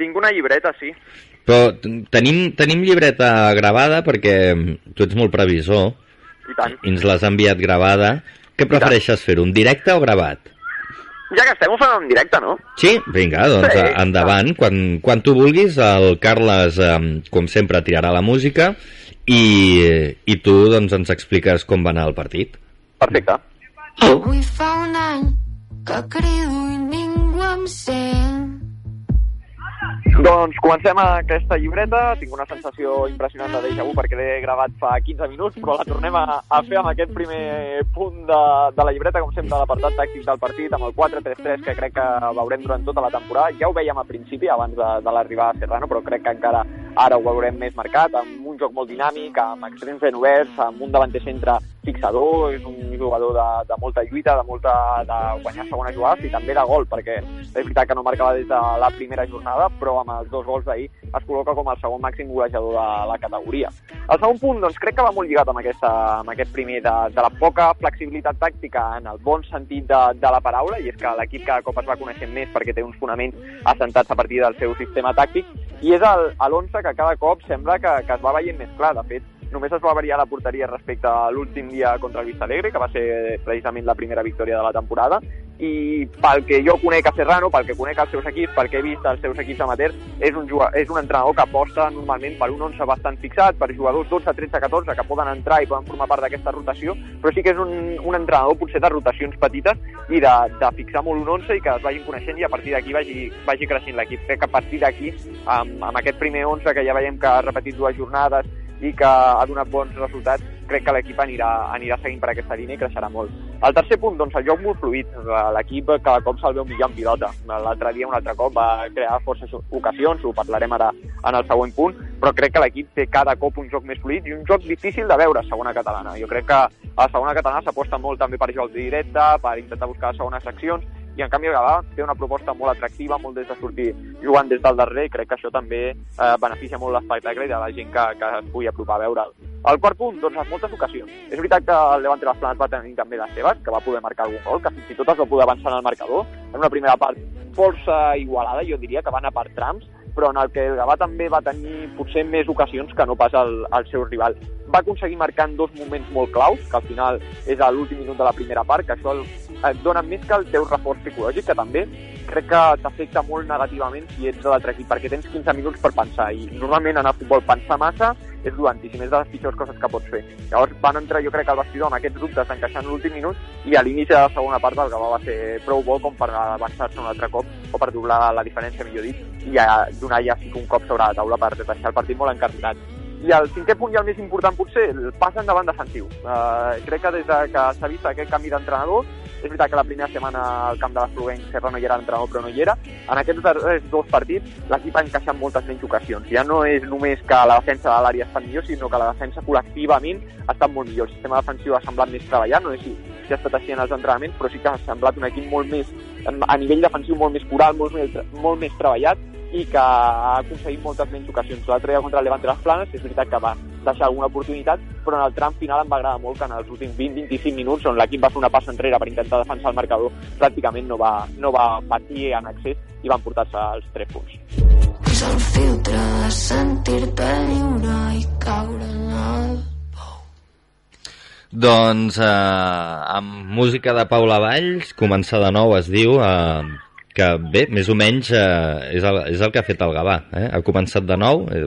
Tinc una llibreta, sí. Però tenim, tenim llibreta gravada perquè tu ets molt previsor I tant. i ens l'has enviat gravada. Què prefereixes fer, un directe o gravat? Ja que estem, ho fem en directe, no? Sí, vinga, doncs Sí, sí, endavant. Quan, quan tu vulguis, el Carles, eh, com sempre, tirarà la música i, i tu doncs, ens expliques com va anar el partit. Perfecte. Avui fa un any que crido i ningú em sent. Doncs comencem aquesta llibreta. Tinc una sensació impressionant de déjà vu perquè l'he gravat fa 15 minuts, però la tornem a, a fer amb aquest primer punt de, de la llibreta, com sempre, l'apartat tàctic del partit, amb el 4-3-3 que crec que veurem durant tota la temporada. Ja ho veiem a principi, abans de, de l'arribada a Serrano, però crec que encara ara ho veurem més marcat, amb un joc molt dinàmic, amb extrems ben oberts, amb un davanter centre fixador, és un jugador de, de molta lluita, de molta de guanyar segones jugades i també de gol, perquè és veritat que no marcava des de la primera jornada, però amb els dos gols d'ahir es col·loca com el segon màxim golejador de la categoria. El segon punt, doncs, crec que va molt lligat amb, aquesta, amb aquest primer de, de la poca flexibilitat tàctica en el bon sentit de, de la paraula, i és que l'equip cada cop es va coneixent més perquè té uns fonaments assentats a partir del seu sistema tàctic, i és l'11 que cada cop sembla que, que es va veient més clar. De fet, només es va variar la porteria respecte a l'últim dia contra el Vista Alegre, que va ser precisament la primera victòria de la temporada, i pel que jo conec a Serrano, pel que conec els seus equips, pel que he vist els seus equips amateurs, és un, jugador, és un entrenador que aposta normalment per un 11 bastant fixat, per jugadors 12, 13, 14, que poden entrar i poden formar part d'aquesta rotació, però sí que és un, un entrenador potser de rotacions petites i de, de fixar molt un 11 i que es vagin coneixent i a partir d'aquí vagi, vagi creixent l'equip. Crec que a partir d'aquí, amb, amb aquest primer 11 que ja veiem que ha repetit dues jornades i que ha donat bons resultats, crec que l'equip anirà, anirà seguint per aquesta línia i creixerà molt. El tercer punt, doncs, el joc molt fluid. L'equip cada cop se'l veu millor en pilota. L'altre dia, un altre cop, va crear forces ocasions, ho parlarem ara en el següent punt, però crec que l'equip té cada cop un joc més fluid i un joc difícil de veure a segona catalana. Jo crec que a segona catalana s'aposta molt també per joc directe, per intentar buscar segones seccions, i en canvi Gavà té una proposta molt atractiva, molt des de sortir jugant des del darrer, i crec que això també eh, beneficia molt l'espectacle i de la gent que, que es pugui apropar a veure'l. El quart punt, doncs, en moltes ocasions. És veritat que el Levante les Planes va tenir també les seves, que va poder marcar algun gol, que fins i tot es va poder avançar en el marcador, en una primera part força igualada, jo diria que va anar per trams, però en el que el Gavà també va tenir potser més ocasions que no pas el, el seu rival. Va aconseguir marcar en dos moments molt claus, que al final és a l'últim minut de la primera part, que això et dona més que el teu reforç psicològic, que també crec que t'afecta molt negativament si ets de l'altre equip, perquè tens 15 minuts per pensar, i normalment en el futbol pensar massa és dolentíssim, és de les pitjors coses que pots fer. Llavors van entrar, jo crec, al vestidor amb aquests dubtes d'encaixar en l'últim minut i a l'inici de la segona part el Gavà va ser prou bo com per avançar-se un altre cop o per doblar la diferència, millor dit, i ja donar ja un cop sobre la taula per deixar el partit molt encarrilat. I el cinquè punt i el més important potser, el pas endavant defensiu. Uh, crec que des de que s'ha vist aquest canvi d'entrenador, és veritat que la primera setmana al camp de l'Espluguenc Serra no hi era l'entrenador, però no hi era. En aquests darrers dos partits l'equip ha encaixat moltes menys ocasions. Ja no és només que la defensa de l'àrea està millor, sinó que la defensa col·lectivament ha estat molt millor. El sistema defensiu ha semblat més treballat, no sé si, si ha estat així en els entrenaments, però sí que ha semblat un equip molt més, a nivell defensiu molt més coral, molt més, molt més treballat i que ha aconseguit moltes menys ocasions. L'altre dia contra el Levante les Planes és veritat que va deixar alguna oportunitat, però en el tram final em va agradar molt que en els últims 20-25 minuts, on l'equip va fer una passa enrere per intentar defensar el marcador, pràcticament no va, no va patir en accés i van portar-se els 3 punts. És el filtre de sentir-te lliure i caure en el Doncs eh, amb música de Paula Valls, començar de nou es diu, eh, que bé, més o menys eh, és, el, és el que ha fet el Gavà. Eh? Ha començat de nou, eh,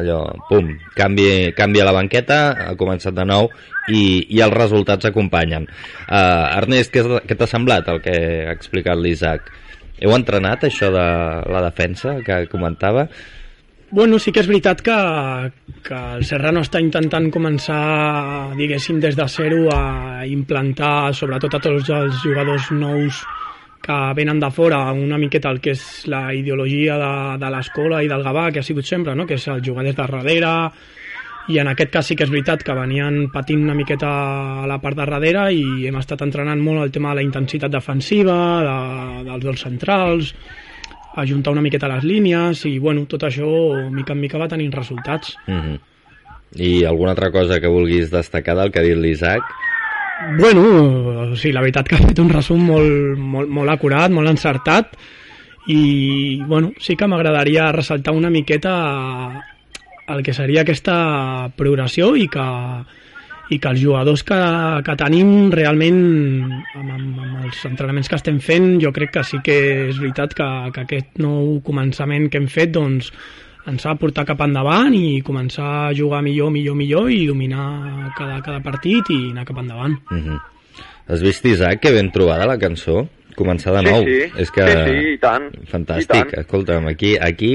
allò, pum, canvi, canvia la banqueta, ha començat de nou i, i els resultats acompanyen. Eh, Ernest, què, què t'ha semblat el que ha explicat l'Isaac? Heu entrenat això de la defensa que comentava? Bueno, sí que és veritat que, que el Serrano està intentant començar, diguéssim, des de zero a implantar, sobretot a tots els jugadors nous que venen de fora una miqueta el que és la ideologia de, de l'escola i del Gavà, que ha sigut sempre, no? que és el jugar des de darrere, i en aquest cas sí que és veritat que venien patint una miqueta a la part de darrere i hem estat entrenant molt el tema de la intensitat defensiva, de, dels dos centrals, ajuntar una miqueta les línies i bueno, tot això mica en mica va tenint resultats. Mm -hmm. I alguna altra cosa que vulguis destacar del que ha dit l'Isaac? Bueno, sigui, la veritat que ha fet un resum molt, molt, molt acurat, molt encertat i bueno, sí que m'agradaria ressaltar una miqueta el que seria aquesta progressió i que, i que els jugadors que, que tenim realment amb, amb, amb els entrenaments que estem fent jo crec que sí que és veritat que, que aquest nou començament que hem fet doncs ens de portar cap endavant i començar a jugar millor, millor, millor i dominar cada, cada partit i anar cap endavant. Mm -hmm. Has vist, Isaac, que ben trobada la cançó? Començar de Sí, nou. sí. És que... Sí, sí, i tant. Fantàstic. I tant. Escolta'm, aquí, aquí,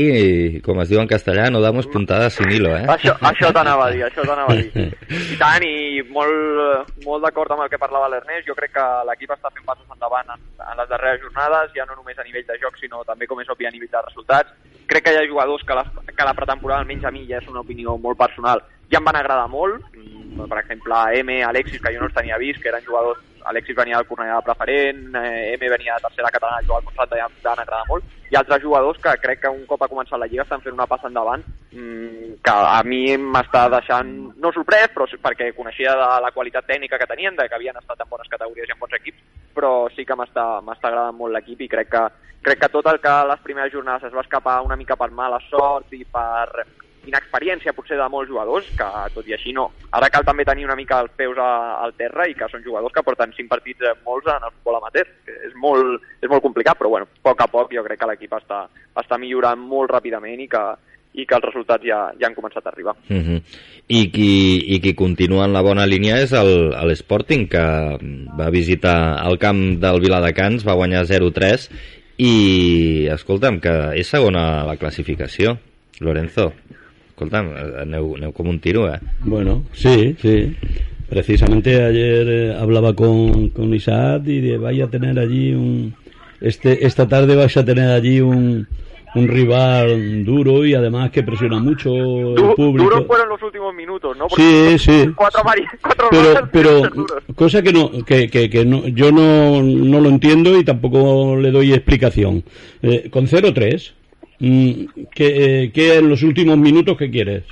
com es diu en castellà, no damos puntada sin hilo, eh? Això, això t'anava a dir, això t'anava a dir. I tant, i molt, molt d'acord amb el que parlava l'Ernest, jo crec que l'equip està fent passos endavant en, en les darreres jornades, ja no només a nivell de joc, sinó també, com és obvi, a nivell de resultats. Crec que hi ha jugadors que la, que la pretemporada, almenys a mi, ja és una opinió molt personal, ja em van agradar molt, Mm, per exemple, M, Alexis, que jo no els tenia vist, que eren jugadors... Alexis venia del Cornellà de preferent, eh, M venia de tercera catalana, jugar al Constat d'Anna agrada molt, i altres jugadors que crec que un cop ha començat la Lliga estan fent una passa endavant mmm, que a mi m'està deixant, no sorprès, però perquè coneixia de la qualitat tècnica que tenien, de que havien estat en bones categories i en bons equips, però sí que m'està agradant molt l'equip i crec que, crec que tot el que a les primeres jornades es va escapar una mica per mala sort i per inexperiència potser de molts jugadors, que tot i així no. Ara cal també tenir una mica els peus a, al terra i que són jugadors que porten cinc partits eh, molts en el futbol amateur, que és molt, és molt complicat, però bueno, a poc a poc jo crec que l'equip està, està millorant molt ràpidament i que, i que els resultats ja, ja han començat a arribar. Uh -huh. I, qui, I qui continua en la bona línia és l'Sporting, que va visitar el camp del Viladecans, va guanyar 0-3, i, escolta'm, que és segona la classificació, Lorenzo. Escolta'm, aneu, aneu com un tiro, eh? Bueno, sí, sí. Precisamente ayer eh, hablaba con, con Isaac y de, vaya a tener allí un... Este, esta tarde vais a tener allí un, un rival duro y además que presiona mucho el público. duros fueron los últimos minutos, ¿no? Sí, sí. Cuatro, cuatro pero pero cosa que no que, que, que no, yo no, no lo entiendo y tampoco le doy explicación Eh, con 0-3 mm, ¿qué, eh, qué en los últimos minutos qué quieres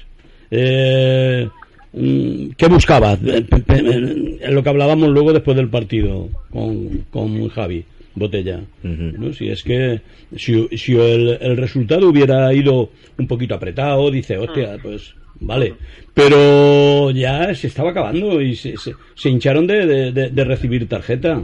eh, mm, ¿qué buscabas pe- eh, lo que hablábamos luego después del partido con, con Javi Botella ¿no? si es que si, si el, el resultado hubiera ido un poquito apretado dice hostia pues vale pero ya se estaba acabando y se, se, se hincharon de, de- de- de recibir tarjeta.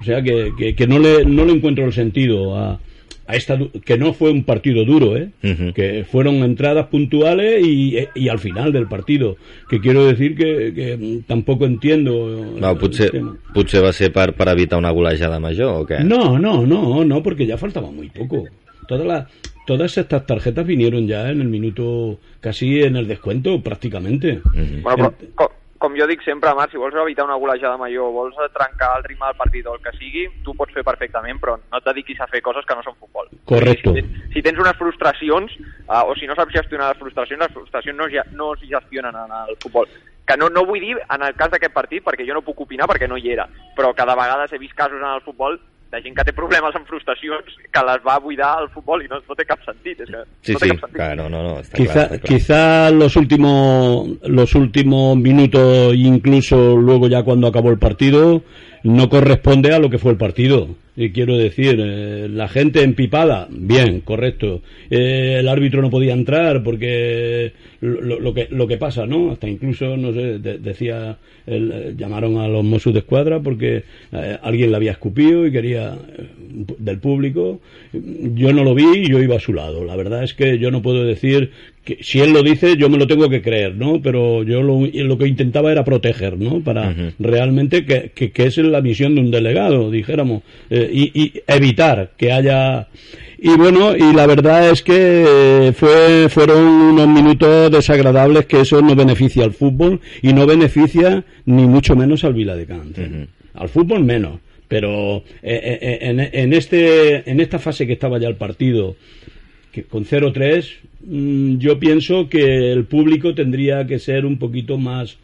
O sea que, que, que no le no le encuentro el sentido a, a esta du- que no fue un partido duro eh que fueron entradas puntuales y, y al final del partido que quiero decir que, que tampoco entiendo No, potser, potser va ser per, per evitar una golejada major, o què? no, no, no, no, porque ya faltaba muy poco. Todas las, todas estas tarjetas vinieron ya en el minuto, casi en el descuento, prácticamente. Bueno, però, com, jo dic sempre, Marc, si vols evitar una golejada major, vols trencar el ritme del partit o el que sigui, tu pots fer perfectament, però no et dediquis a fer coses que no són futbol. Correcto. Si, tens- si tens unes frustracions, uh, o si no saps gestionar les frustracions, les frustracions no, no es gestionen en el futbol. Que no, no vull dir en el cas d'aquest partit, perquè jo no puc opinar perquè no hi era, però que de vegades he vist casos en el futbol de gent que té problemes amb frustracions que les va buidar al futbol i no, no té cap sentit. És que Sí, no sí, cap sentit. clar, no, no, no, està Quizá, clar, està clar. quizá los últimos los últimos minutos, incluso luego ya cuando acabó el partido, no corresponde a lo que fue el partido. Y quiero decir, eh, la gente empipada, bien, correcto. Eh, el árbitro no podía entrar porque lo, lo- que lo que pasa, ¿no? Hasta incluso, no sé, de- decía, el- eh, llamaron a los Mossos de Escuadra porque eh, alguien le había escupido y quería eh, del público. Yo no lo vi y yo iba a su lado. La verdad es que yo no puedo decir que si él lo dice yo me lo tengo que creer, ¿no? Pero yo lo, lo que intentaba era proteger, ¿no? Para realmente que, que, que es la misión de un delegado, dijéramos, eh, y, y evitar que haya y bueno, y la verdad es que eh, fue, fueron unos minutos desagradables que eso no beneficia al fútbol y no beneficia ni mucho menos al Viladecans. Al fútbol menos. Pero eh, eh, en, en, este, en esta fase que estaba ya el partido, que con 0-3, mm, yo pienso que el público tendría que ser un poquito más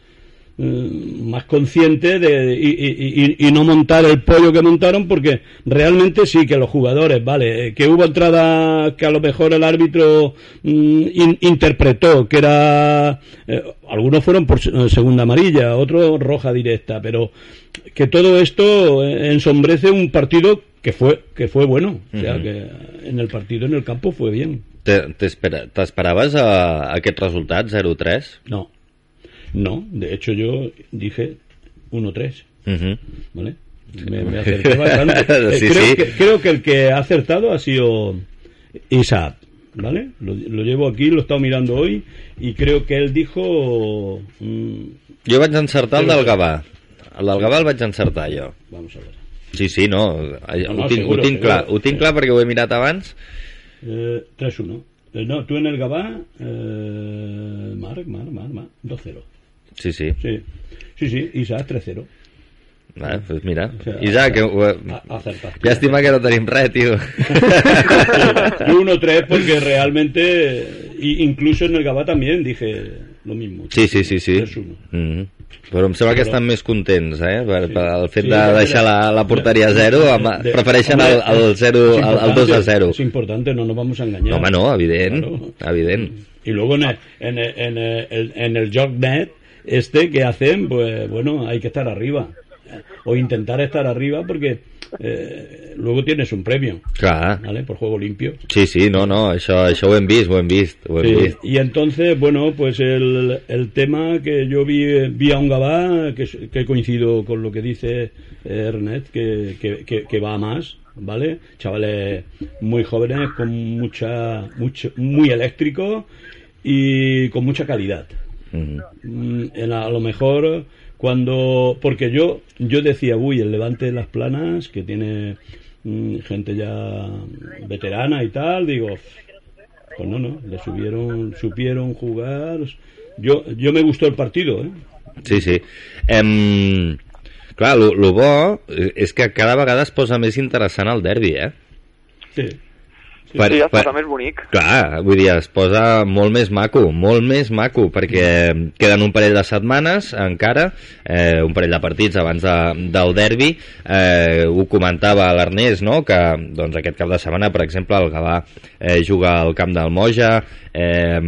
más consciente de, y, y- y- y no montar el pollo que montaron porque realmente sí que los jugadores, vale, eh, que hubo entrada que a lo mejor el árbitro mm, in- interpretó que era, eh, algunos fueron por se- segunda amarilla, otros roja directa, pero que todo esto eh, ensombrece un partido que fue que fue bueno, o sea que en el partido en el campo fue bien. Te- t'espera- T'esperaves a, a aquest resultat, 0-3? No. No, de hecho yo dije 1-3. Mhm. ¿Vale? Me, me bastante. Eh, Sí, creo, sí. Que, creo que el que ha acertado ha sido Isaac. ¿Vale? Lo, lo llevo aquí, lo he estado mirando hoy y creo que él dijo. mm, Jo vaig encertar el Però- del Gavà. El Gavà vaig encertar jo. Vamos a ver. Sí, sí, no, No, no, ho, tinc, seguro, ho tinc clar, seguro. ho tinc clar perquè ho he mirat abans. eh, 3-1. Eh, no, tú en el Gabá. Eh, Marc, Marc, Marc, Marc. 2-0. Sí, sí. Sí, sí, sí Isaac 3-0. Vale, pues mira. O sea, Isaac, que, ho- a- acertaste. llàstima que no tenim res, tio. Yo 1-3 porque realmente, y incluso en el Gabá también dije lo mismo. Sí, sí, sí, sí. 3-1. Mhm. Però em sembla que estan més contents, eh? Per, per el fet Sí, de de- deixar la, la porteria a zero, amb, de- prefereixen el, el, 0, es el, el 2 a importante, 0. Es importante, no nos vamos a engañar. No, home, no, evident, evident. Y luego en en el, en el, en el jognet este que hacen, pues bueno, hay que estar arriba. O intentar estar arriba porque eh, luego tienes un premio. Clar. ¿Vale? Por juego limpio. Sí, sí, no, no, hem vist, ho hem vist, ho hem Sí, y entonces, bueno, pues el, el tema que yo vi, vi a un Gabá, que, que coincido con lo que dice eh, Ernest, que, que, que, que va a más, ¿vale? Chavales muy jóvenes, con mucha, mucho, muy eléctricos y con mucha calidad. Mm, en a, a lo mejor cuando porque yo yo decía uy el Levante de las Planas que tiene mm, gente ya veterana y tal digo pues no no le subieron supieron jugar yo yo me gustó el partido ¿eh? Sí, sí. Em, clar, lo, lo bo és que cada vegada es posa més interessant el derbi, eh? Sí. Sí, sí, es posa més bonic. Clar, vull dir, es posa molt més maco, molt més maco, perquè queden un parell de setmanes encara, eh, un parell de partits abans de, del derbi, eh, ho comentava l'Ernest, no?, que doncs, aquest cap de setmana, per exemple, el Gavà eh, juga al camp del Moja, eh,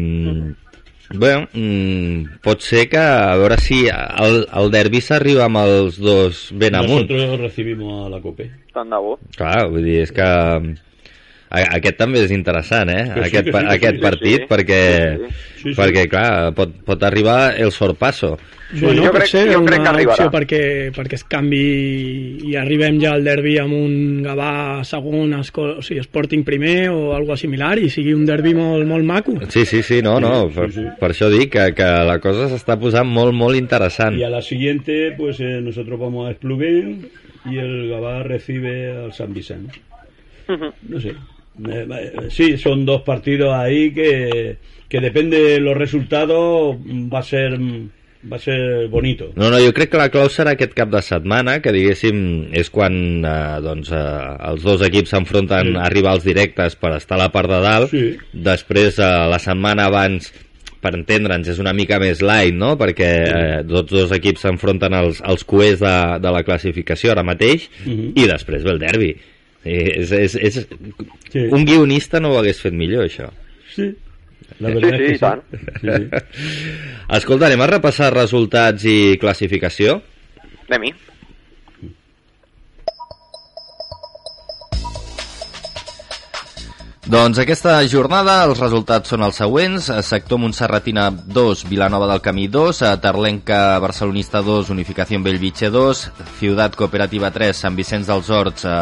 Bé, mm, pot ser que a veure si el, el derbi s'arriba amb els dos ben amunt. nosotros recibimos a la COPE Tant de bo. Clar, vull dir, és que aquest també és interessant, eh? Que sí, aquest, que sí, que aquest sí, partit, sí. perquè, Sí, sí. perquè clar, pot, pot arribar el sorpasso. Bueno, jo crec- ser jo crec que arribarà. opció perquè, perquè es canvi i arribem ja al derbi amb un Gavà segon, esco- o sigui, Sporting primer o algo similar i sigui un derbi molt, molt maco. Sí, sí, sí, no, no, per, per això dic que, que la cosa s'està posant molt, molt interessant. y a la siguiente pues eh, nosotros vamos a Espluguén y el Gabá recibe al San Vicente no sé sí son dos partidos ahí que que depende de los resultados va a ser va a ser bonito No, no, jo crec que la clau serà aquest cap de setmana, que diguéssim és quan eh, doncs, eh, els dos equips s'enfronten a rivals directes per estar a la part de dalt. Sí. Després, eh, la setmana abans, per entendre'ns, és una mica més light, no?, perquè eh, tots dos equips s'enfronten als, als coers de, de la classificació ara mateix, Mhm. i després ve el derbi. És, és, és... Sí. Un guionista no ho hagués fet millor, això. Sí. La verdad Sí, es sí, que i tant. Sí, sí. Escolta, anem a repassar resultats i classificació? Anem-hi. Doncs aquesta jornada els resultats són els següents. Sector Montserratina 2, Vilanova del Camí 2, a Tarlenca Barcelonista 2, Unificació Bellvitge 2, Ciutat Cooperativa 3, Sant Vicenç dels Horts eh,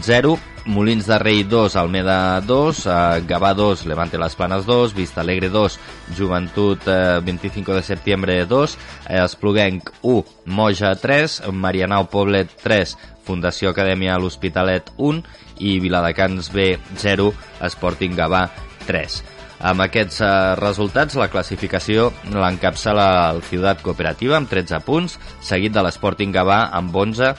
0, Molins de Rei 2, Almeda 2, eh, Gavà 2, Levante Las Planes 2, Vista Alegre 2, Joventut eh, 25 de setembre 2, eh, Espluguenc 1, Moja 3, Marianao Poblet 3, Fundació Acadèmia l'Hospitalet 1 i Viladecans B 0, Sporting Gavà 3. Amb aquests eh, resultats, la classificació l'encapçala el Ciutat Cooperativa amb 13 punts, seguit de l'Sporting Gavà amb 11,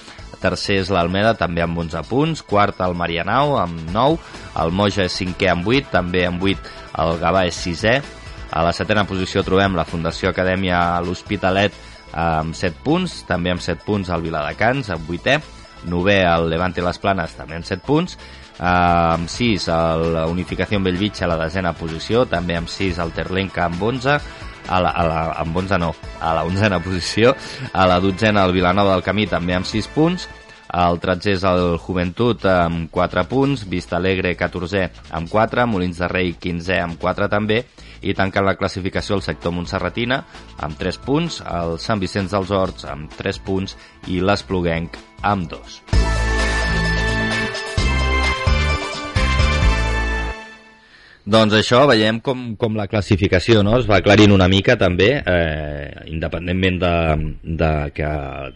tercer és l'Almeda també amb 11 punts, quart el Marianao amb 9, el Moja és cinquè amb 8, també amb 8 el Gavà és sisè, a la setena posició trobem la Fundació Acadèmia l'Hospitalet amb 7 punts, també amb 7 punts el Viladecans amb 8è, novè el Levante Les Planes també amb 7 punts, eh, amb 6 la Unificació en Bellvitge a la desena posició, també amb 6 el Terlenca amb 11, a la, a la, amb 11 no, a la 11a posició, a la dotzena el Vilanova del Camí també amb 6 punts, el 13 és el Joventut amb 4 punts, Vista Alegre 14è amb 4, Molins de Rei 15è amb 4 també, i tanquen la classificació el sector Montserratina amb 3 punts, el Sant Vicenç dels Horts amb 3 punts i l'Espluguenc amb 2. Doncs això, veiem com, com la classificació no? es va aclarint una mica també, eh, independentment de, de que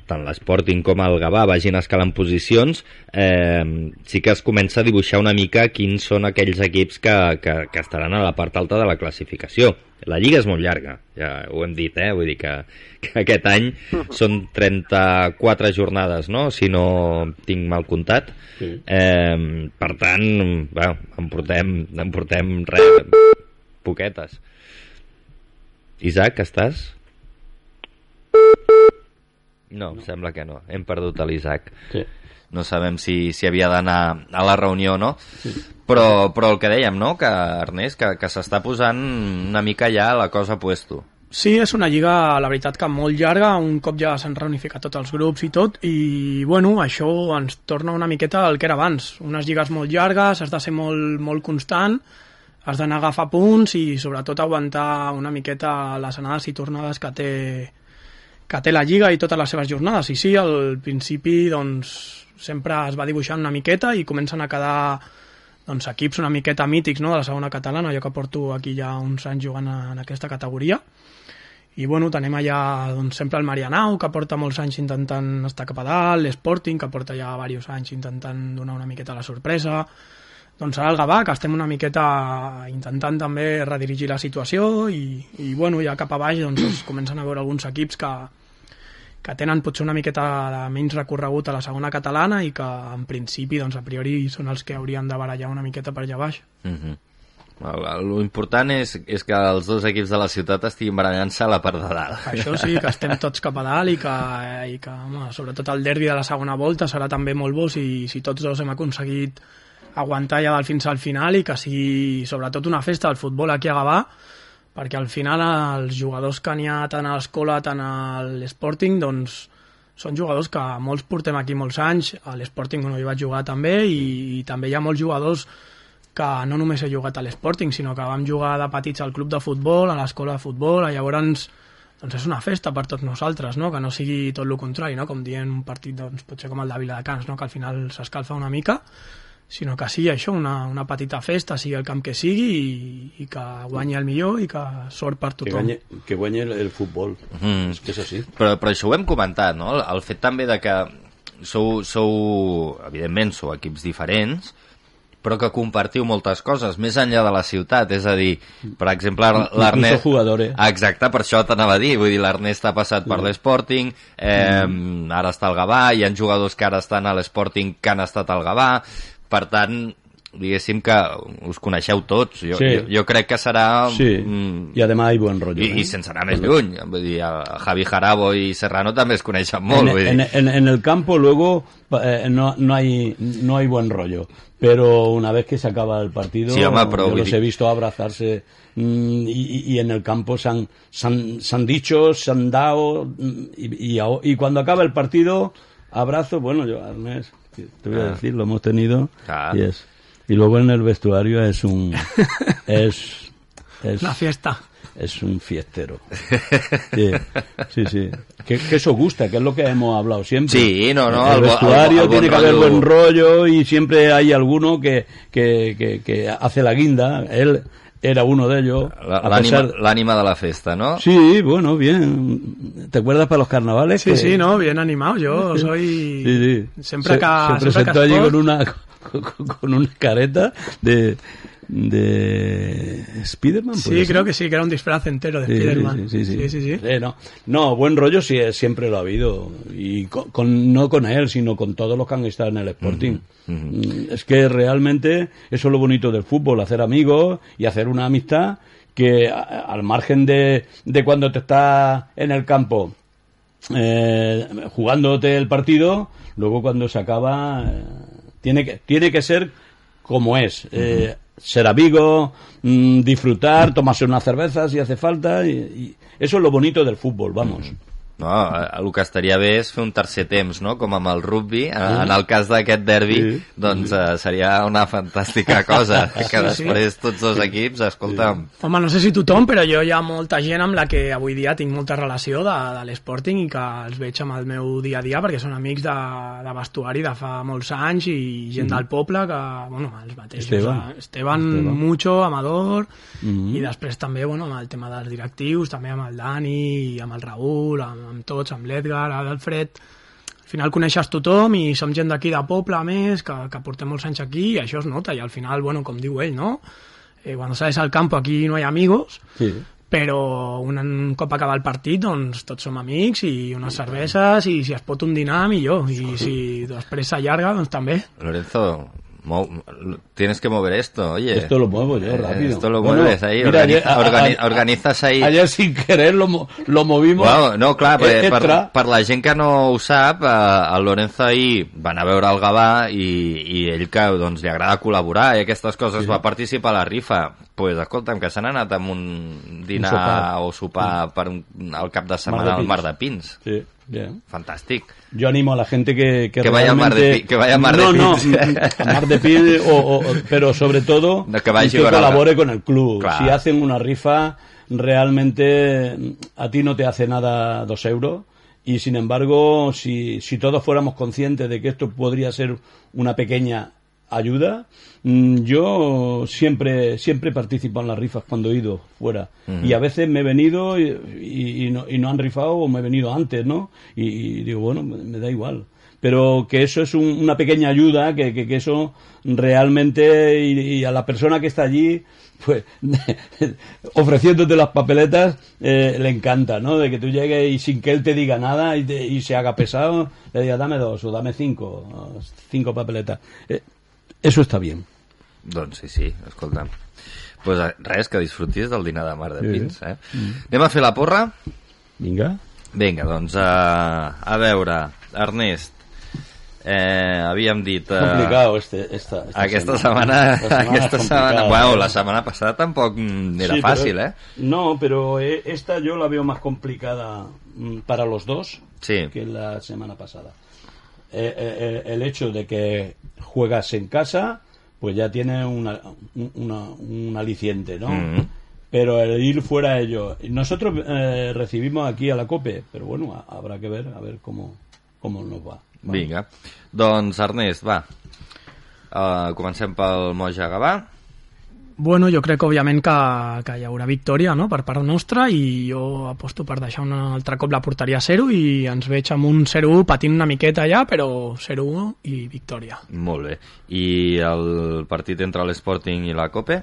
tant l'Sporting com el Gavà vagin escalant posicions, eh, sí que es comença a dibuixar una mica quins són aquells equips que, que, que estaran a la part alta de la classificació. La lliga és molt llarga, ja ho hem dit, eh? vull dir que, que aquest any són 34 jornades, no? si no tinc mal comptat. Sí. Eh, per tant, bueno, en portem, en portem res, poquetes. Isaac, estàs? No, no, sembla que no. Hem perdut l'Isaac. Sí. No sabem si, si havia d'anar a la reunió o no. Sí. Però, però el que dèiem, no?, que Ernest, que, que s'està posant una mica ja la cosa a puesto. Sí, és una lliga, la veritat, que molt llarga, un cop ja s'han reunificat tots els grups i tot, i bueno, això ens torna una miqueta al que era abans. Unes lligues molt llargues, has de ser molt, molt constant, has d'anar a agafar punts i sobretot aguantar una miqueta les anades i tornades que té, que té la Lliga i totes les seves jornades. I sí, al principi doncs, sempre es va dibuixant una miqueta i comencen a quedar doncs, equips una miqueta mítics no? de la segona catalana, jo que porto aquí ja uns anys jugant en aquesta categoria. I bueno, tenim allà doncs, sempre el Marianau, que porta molts anys intentant estar cap a dalt, l'Sporting, que porta ja diversos anys intentant donar una miqueta la sorpresa, doncs serà el Gavà, que estem una miqueta intentant també redirigir la situació i, i bueno, ja cap a baix doncs, es comencen a veure alguns equips que, que tenen potser una miqueta de menys recorregut a la segona catalana i que en principi, doncs, a priori són els que haurien de barallar una miqueta per allà baix. Mm -hmm. Lo important és, és que els dos equips de la ciutat estiguin barallant-se a la part de dalt. Això sí, que estem tots cap a dalt i que, i que home, sobretot el derbi de la segona volta serà també molt bo si, si tots dos hem aconseguit aguantar ja del fins al final i que sigui sobretot una festa del futbol aquí a Gavà perquè al final els jugadors que n'hi ha tant a l'escola tant a l'Sporting doncs són jugadors que molts portem aquí molts anys a l'Sporting on hi vaig jugar també i, i també hi ha molts jugadors que no només he jugat a l'Sporting sinó que vam jugar de petits al club de futbol a l'escola de futbol, llavors doncs és una festa per tots nosaltres, no? que no sigui tot el contrari, no? com dient un partit doncs, potser com el de Viladecans, no? que al final s'escalfa una mica sinó que sigui això, una, una petita festa, sigui el camp que sigui i, i que guanyi el millor i que sort per tothom. Que guanyi, que guanyi el, el futbol, mm. és que és així. Però, però això ho hem comentat, no? El fet també de que sou, sou evidentment, sou equips diferents, però que compartiu moltes coses, més enllà de la ciutat, és a dir, per exemple, l'Ernest... jugadores. Exacte, per això t'anava a dir, vull dir, l'Ernest ha passat per l'Sporting, eh, mm. ara està al Gavà, hi ha jugadors que ara estan a l'Sporting que han estat al Gavà, per tant, diguéssim que us coneixeu tots. Jo, Sí. jo, jo crec que serà... Sí, mm, y además hay buen rollo. i, ¿eh? I sense anar més lluny. Vull dir, a Javi Jarabo i Serrano també es coneixen molt. en, vull dir. en- en- en el campo luego eh, no, no, hay, no hay buen rollo, pero una vez que se acaba el partido, Sí, home, yo los he visto abrazarse mm, y, y en el campo se han, se han, se han dicho, se han dado mm, y, y cuando acaba el partido, abrazo, bueno, yo, Ernest, te voy a Ah. decir, lo hemos tenido Ah. y es y luego en el vestuario es un es, es Una fiesta. es un fiestero. Sí, sí, sí. Que, que eso gusta, que es lo que hemos hablado siempre. Sí, no, no, El vestuario tiene que haber buen rollo y siempre hay alguno que, que, que, que hace la guinda. Él era uno de ellos. La- a L'ànima pesar- l'ànima de la festa, no? Sí, bueno, bien. ¿Te acuerdas para los carnavales? Sí, que- sí, no, bien animado. Yo soy... Sí, sí. Siempre se, que- se presentó allí con una con, con una careta de de Spiderman. Sí, creo que sí, que era un disfraz entero de Sí, Spiderman. Sí, sí, sí. sí, sí, sí. Eh, no. no, buen rollo sí, eh, siempre lo ha habido. Y con, con- no con él, sino con todos los que han estado en el Sporting. Mm, Es que realmente eso es lo bonito del fútbol, hacer amigos y hacer una amistad que a- al margen de, de cuando te estás en el campo eh, jugándote el partido, luego cuando se acaba eh, tiene que tiene que ser como es. eh, ser amigo, mm, disfrutar, tomarse una cerveza si hace falta y, y eso es lo bonito del fútbol, vamos. No, el que estaria bé és fer un tercer temps, no? Com amb el rugby. En, Sí. en el cas d'aquest derbi, Sí. doncs eh, seria una fantàstica cosa. que Sí, sí. després tots dos equips, escolta'm... Home, no sé si tothom, però jo hi ha molta gent amb la que avui dia tinc molta relació de, de l'Sporting i que els veig amb el meu dia a dia perquè són amics de, de vestuari de fa molts anys i gent Mhm. del poble que, bueno, els mateixos. Esteban. eh, Esteban, Esteban. Mucho, Amador, Mhm. i després també, bueno, amb el tema dels directius, també amb el Dani, i amb el Raül, amb, amb tots, amb l'Edgar, l'Alfred... Al final coneixes tothom i som gent d'aquí de poble, a més, que, que portem molts anys aquí i això es nota. I al final, bueno, com diu ell, no? Eh, cuando sales al campo aquí no hay amigos, Sí. però un, un cop acaba el partit doncs tots som amics i unes cerveses i si es pot un dinar millor i si després s'allarga doncs també Lorenzo, Mo- tienes que mover esto, oye. Esto lo muevo yo Eh, rápido. Esto lo Bueno, mueves ahí, mira, organiza- ayer- a- organi- a- organizas ahí. Ayer sin querer lo, lo movimos. Bueno, no, clar, per, Eh, per, per la gent que no ho sap, eh, el Lorenzo ahir va anar a veure el Gavà i, i ell que doncs, li agrada col·laborar i aquestes coses Sí. va participar a la rifa. pues, escolta'm, que s'han anat amb un dinar Un sopar. o sopar per un, al cap de setmana al. Mar de Pins. Sí, bien. Fantàstic. Yo animo a la gente que que, Que vaya a Mar de Pi- que vaya a Mar de no, no, a Mar de o, o- pero sobre todo No, que que colabore con el club. Claro. Si hacen una rifa, realmente a ti no te hace nada dos euros. Y sin embargo, si, si todos fuéramos conscientes de que esto podría ser una pequeña ayuda, mm, yo siempre siempre participo en las rifas cuando he ido fuera. Y a veces me he venido y, y- y no, y no han rifado o me he venido antes, ¿no? Y, digo, bueno, me, me da igual. Pero que eso es un- una pequeña ayuda, que, que, que eso realmente, y, a la persona que está allí, pues ofreciéndote las papeletas, eh, le encanta, ¿no? De que tú llegues y sin que él te diga nada y, te- y se haga pesado, le diga dame dos o dame cinco, cinco papeletas. Eh, eso está bien. Doncs sí, sí, escolta'm. Pues eh, res, que disfrutis del dinar de Mar de Sí. Pins, eh? Mm. Anem a fer la porra? Vinga. Vinga, doncs a, a veure, Ernest, eh, havíem dit... Eh, Complicado este, esta, esta aquesta setmana, La semana aquesta es setmana, bueno, ¿eh? la setmana passada tampoc era Sí, fàcil, pero- eh? No, pero eh, esta yo la veo más complicada mm, para los dos Sí. que la semana pasada. Eh, eh, eh, el hecho de que juegas en casa, pues ya tiene una, un, una- un aliciente, ¿no? Mhm. Pero el ir fuera ellos. Nosotros eh, recibimos aquí a la COPE, pero bueno, a- habrá que ver, a ver cómo, cómo nos va. Vinga. Doncs, Ernest, va. Uh, comencem pel Moja Gavà. Bueno, jo crec, òbviament, que, que hi haurà victòria no? per part nostra i jo aposto per deixar un altre cop la porteria a 0 i ens veig amb un 0-1 patint una miqueta allà, però 0-1 i victòria. Molt bé. I el partit entre l'Sporting i la Cope?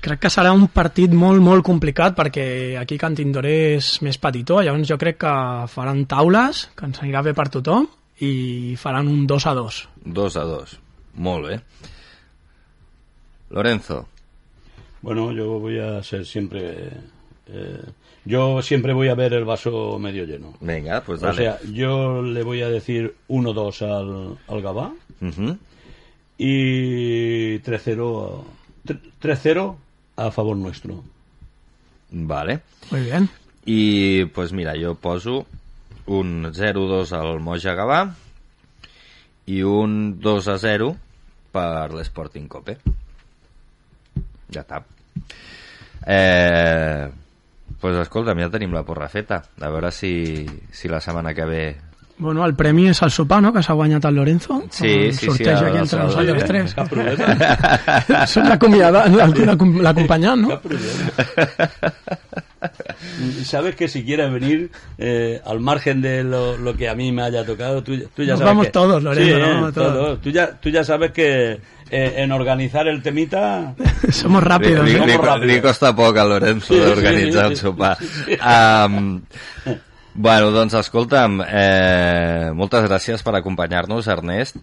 Crec que serà un partit molt, molt complicat perquè aquí Can Tindoré és més petitó, llavors jo crec que faran taules, que ens anirà bé per tothom i faran un 2 a 2. 2 a 2. Molt bé. Lorenzo. Bueno, yo voy a ser siempre. eh, yo siempre voy a ver el vaso medio lleno. Venga, pues O dale. sea, yo le voy a decir 1-2 al, al Gabá Ujú. y 3-0 a- 3-0 a favor nuestro. Vale. Muy bien. I, pues mira, jo poso un 0-2 al Moja Gavà i un 2 a 0 per l'Sporting Cope. Ja està. Eh, pues escolta'm, ja tenim la porra feta. A veure si, si la setmana que ve... Bueno, el premi és el sopar, no?, que s'ha guanyat el Lorenzo. Sí, el sí, sí, sorteig el- aquí entre nosaltres tres. cap problema. Som l'acomiada- l'acom- l'acompanyant, no? Y Sabes que si quieres venir eh, al margen de lo, lo que a mí me haya tocado, tú, tú ya Nos sabes vamos que- todos, Lorenzo, Sí, nos eh, vamos todos. todos. Tú ya, tú ya sabes que eh, en organizar el temita Somos rápidos, Li, ¿no? li, Somos li, rápidos. li costa poc a Lorenzo Sí, d'organitzar sí, el sí. sopar. Um, bueno, doncs escolta'm, eh, moltes gràcies per acompanyar-nos, Ernest.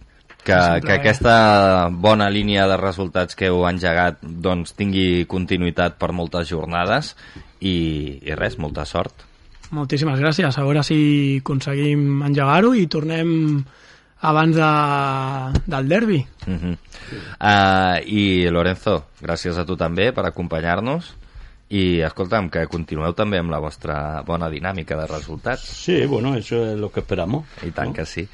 Que, que aquesta bona línia de resultats que heu engegat doncs, tingui continuïtat per moltes jornades i, i res, molta sort. Moltíssimes gràcies. A veure si aconseguim engegar-ho i tornem abans de, del derbi. Uh -huh. uh, I Lorenzo, gràcies a tu també per acompanyar-nos i escolta'm, que continueu també amb la vostra bona dinàmica de resultats. Sí, bueno, eso es lo que esperamos. I tant que sí.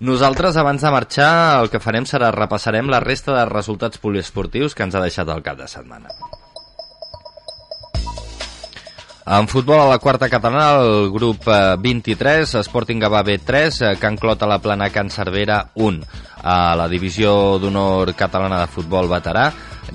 Nosaltres, abans de marxar, el que farem serà repassarem la resta de resultats poliesportius que ens ha deixat el cap de setmana. En futbol a la quarta catalana, el grup eh, 23, Sporting Gavà B3, eh, Can Clot a la Plana, Can Cervera 1. A la divisió d'honor catalana de futbol veterà,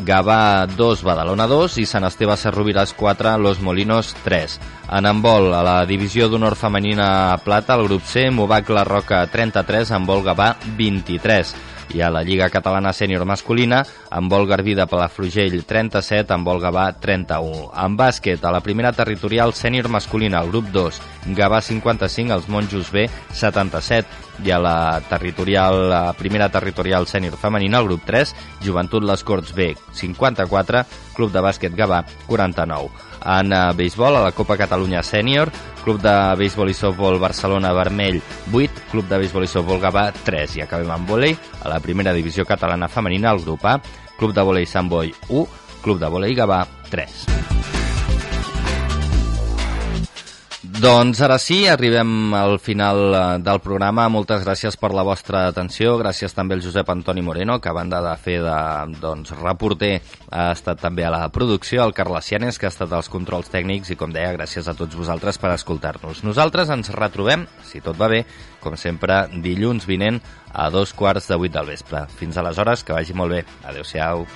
Gavà 2, Badalona 2 i Sant Esteve Serrovires 4, Los Molinos 3. En handbol, a la divisió d'honor femenina plata, el grup C, Movac La Roca 33, handbol Gavà 23. I a la Lliga Catalana Sènior Masculina, amb vol Garbí de Palafrugell 37, amb vol Gavà 31. En bàsquet, a la primera territorial Sènior Masculina, el grup 2, Gavà 55, els Monjos B 77, i a la territorial, la primera territorial sènior femenina, el grup 3, Joventut Les Corts B 54, Club de Bàsquet Gavà 49. En uh, béisbol, a la Copa Catalunya Sènior, Club de Béisbol i Softbol Barcelona Vermell 8, Club de Béisbol i Softbol Gavà 3. I acabem amb vòlei, a la primera divisió catalana femenina, el grup A, Club de Vòlei Sant Boi 1, Club de Vòlei Gavà 3. Doncs ara sí, arribem al final eh, del programa. Moltes gràcies per la vostra atenció. Gràcies també al Josep Antoni Moreno, que a banda de fer de doncs, reporter ha estat també a la producció, al Carles Cianes, que ha estat als controls tècnics i, com deia, gràcies a tots vosaltres per escoltar-nos. Nosaltres ens retrobem, si tot va bé, com sempre, dilluns vinent a dos quarts de vuit del vespre. Fins aleshores, que vagi molt bé. Adéu-siau.